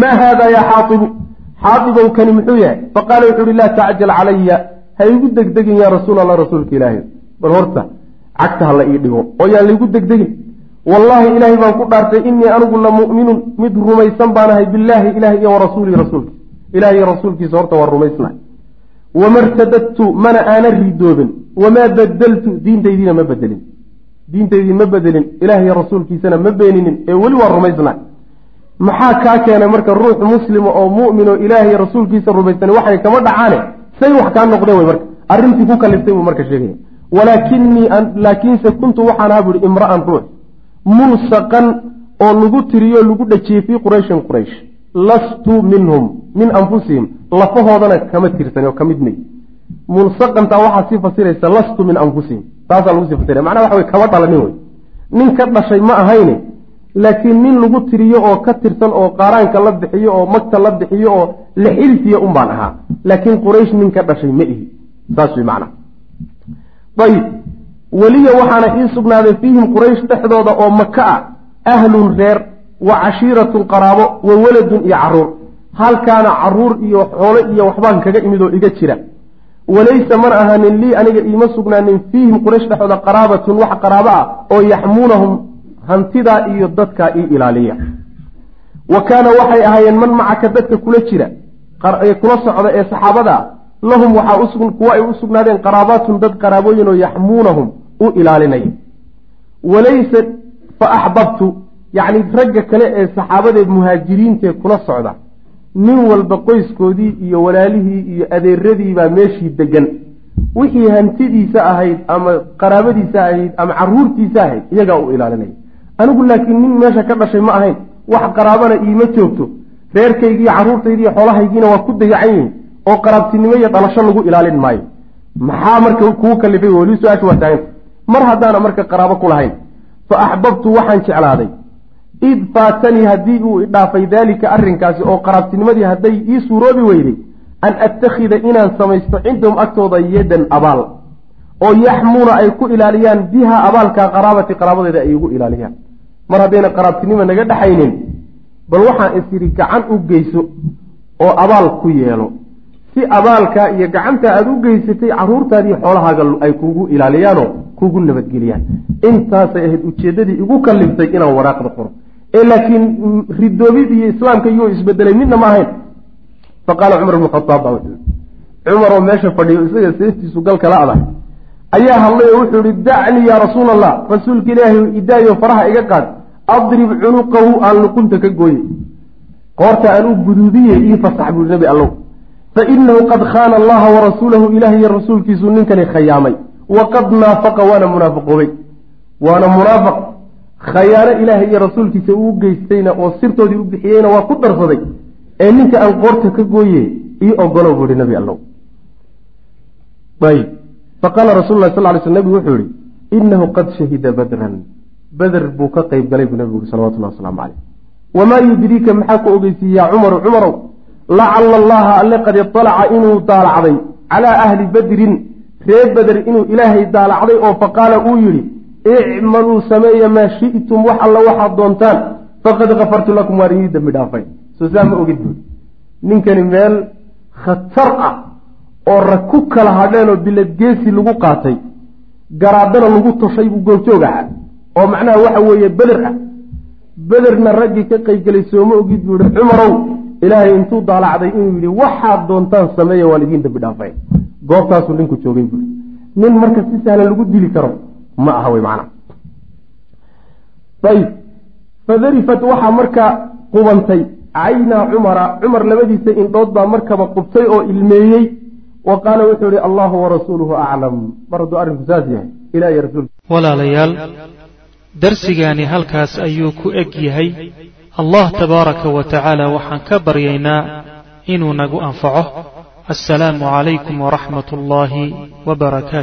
maa haada yaa xaaibu xaaibow kani muxuu yahay faqaala wuxu uhi laa tacjal calaya. Ha igu degdegin yaa rasuul allah rasuulka ilaahay. Bal horta cagta ha la ii dhigo oo yaan laigu degdegin. Wallaahi ilaahay baan ku dhaartay inii anigu la mu'minun mid rumaysan baanahay billaahi ilahi iyo warasuulihi rasuulka ilahi iyo rasuulkiisa horta waa rumaysnahay wama rtadadtu mana aana ridoobin wamaa badaltu diintaydiina ma bedelin. Diintaydii ma bedelin. Ilaah iyo rasuulkiisana ma beeninin. Ee weli waa rumaysnahay maxaa kaa keenay marka ruux muslima oo mu'min oo ilaah iyo rasuulkiisa rumaysan waxay kama dhacaane? Say wax kaa noqdeen wey marka. Arrintii ku kaliftay buu marka sheegaya. Walaakinii laakiinse kuntu waxaan ahaa buuhi imra'an ruux mulsaqan oo lagu tiriyo lagu dhajiyey fii qurayshin quraysh. Lastu minhum min anfusihim. Lafahoodana kama tirsan oo ka mid. May mulsaqantaa waxaa sii fasiraysa lastu min anfusihim. Taasaa lagu sii fasiraya. Macnaha waxa wey kama dhalanin wey nin ka dhashay ma ahayne laakiin nin lagu tiriyo oo ka tirsan oo qaaraanka la bixiyo oo magta la bixiyo oo la xilfiya un baan ahaa. Laakiin quraysh nin ka dhashay ma ihi. Saas wey macnaha ayib. Weliya waxaana ii sugnaaday fiihim quraysh dhexdooda oo maka ah ahlun reer wa cashiiratun qaraabo wa waladun iyo carruur. Halkaana carruur iyo xoolo iyo waxbaan kaga imid oo iga jira. Walaysa mana ahaanin lii aniga iima sugnaanin fiihim quraysh dhexdooda qaraabatun wax qaraabo ah oo yaxmuunahum hantidaa iyo dadkaa ii ilaaliya. Wa kaana waxay ahaayeen man macaka dadka kula jira kula socda ee saxaabada ah lahum waxaa kuwa ay u sugnaadeen qaraabaatun dad qaraabooyin oo yaxmuunahum u ilaalinaya walaysa fa axbabtu yacni ragga kale ee saxaabadee muhaajiriintee kula socda nin walba qoyskoodii iyo walaalihii iyo adeeradiibaa meeshii degan wixii hantidiisa ahayd ama qaraabadiisa ahayd ama caruurtiisa ahayd iyagaa u ilaalinaya anigu laakiin nin meesha ka dhashay ma ahayn. Wax qaraabana iima joogto. Reerkaygiiyo carruurtaydiiyo xoolahaygiina waa ku dayacan yihiin oo qaraabtinimo iyo dhalasho lagu ilaalin maayo. Maxaa marka kuu kalifay? Weli su'aasha waa taaganta mar haddaana marka qaraabo ku lahayn fa axbabtu waxaan jeclaaday. Id faatanii haddii uu idhaafay daalika arrinkaasi oo qaraabtinimadii hadday ii suuroobi weyday an attakhida inaan samaysto cindahum agtooda yadan abaal oo yaxmuuna ay ku ilaaliyaan biha abaalka qaraabati qaraabadeeda ay igu ilaaliyaan. Mar haddayna qaraabtinimo naga dhexaynin bal waxaan is yidhi gacan u geyso oo abaal ku yeelo. Si abaalkaa iyo gacantaa aada u geysatay carruurtaadii xoolahaaga ay kugu ilaaliyaanoo kugu nabadgeliyaan. Intaasay ahayd ujeeddadii igu kaliftay inaan waraaqda qoro. Ee laakiin ridoobid iyo islaamka iyuu isbedelay midna ma ahayn. Fa qaala cumar bnu khataab baa wuxuu cumar oo meesha fadhiyo isaga seeftiisu galka la adag ayaa hadlay oo wuxuu ihi dacnii yaa rasuula allah rasuulka ilaahay idaayo faraha iga qaad. Adrib cunuqahu aan luqunta ka gooye. Qoorta aan u guduudiye ii fasax buui nabi allow. Fa inahu qad khaana allaha warasuulahu ilaah iyo rasuulkiisuu ninkani khayaamay. Waqad naafaqa waana munaafiqoobay. Waana munaafiq khayaano ilaahay iyo rasuulkiisa uu geystayna oo sirtoodii u bixiyeyna waa ku darsaday. Ee ninka aan qoorta ka gooye ii ogolow buu ihi nabi allow faqaala rasul lah sal ly sl nabigu wuxuu yihi inahu qad shahida badran. Beder buu ka qeyb galay buu nabigu salawatullah wasalaamu caleyh wamaa yudriika maxaa ku ogeysiiye cumaru cumarow lacala allaha alle qad iطalaca inuu daalacday calaa ahli badrin. Reer beder inuu ilaahay daalacday oo faqaala uu yidhi icmaluu sameeya maa shi'tum wax alla waxaad doontaan faqad kafartu lakum waan idii dembi dhaafay. Soo saa ma ogid buui ninkani meel khatar ah oo rag ku kala hadheen oo biladgeesi lagu qaatay garaadana lagu toshay buu goobjoog ahaa. oo macnaha waxa weeye beder ah. Bederna raggii ka qeybgelay sooma ogid buu yihi cumarow ilaahay intuu daalacday inuu yidhi waxaad doontaan sameeya waan idiin dambi dhaafay goobtaasuu ninku joogay buui nin marka si sahlan lagu dili karo ma aha wey macana ayib fadarifat waxaa marka qubantay. Caynaa cumara cumar labadiisa indhood baa markaba qubtay oo ilmeeyey wa qaala wuxuu ihi allahu warasuuluhu aclam mar hadduu arrinku saas yahay ilah iyo rasuul walaalayaal darsigaani halkaas ayuu ku eg yahay allah tabaaraka wa tacaala waxaan ka baryaynaa inuu nagu anfaco. Assalaamu calaykum waraxmat ullaahi wbarakaatu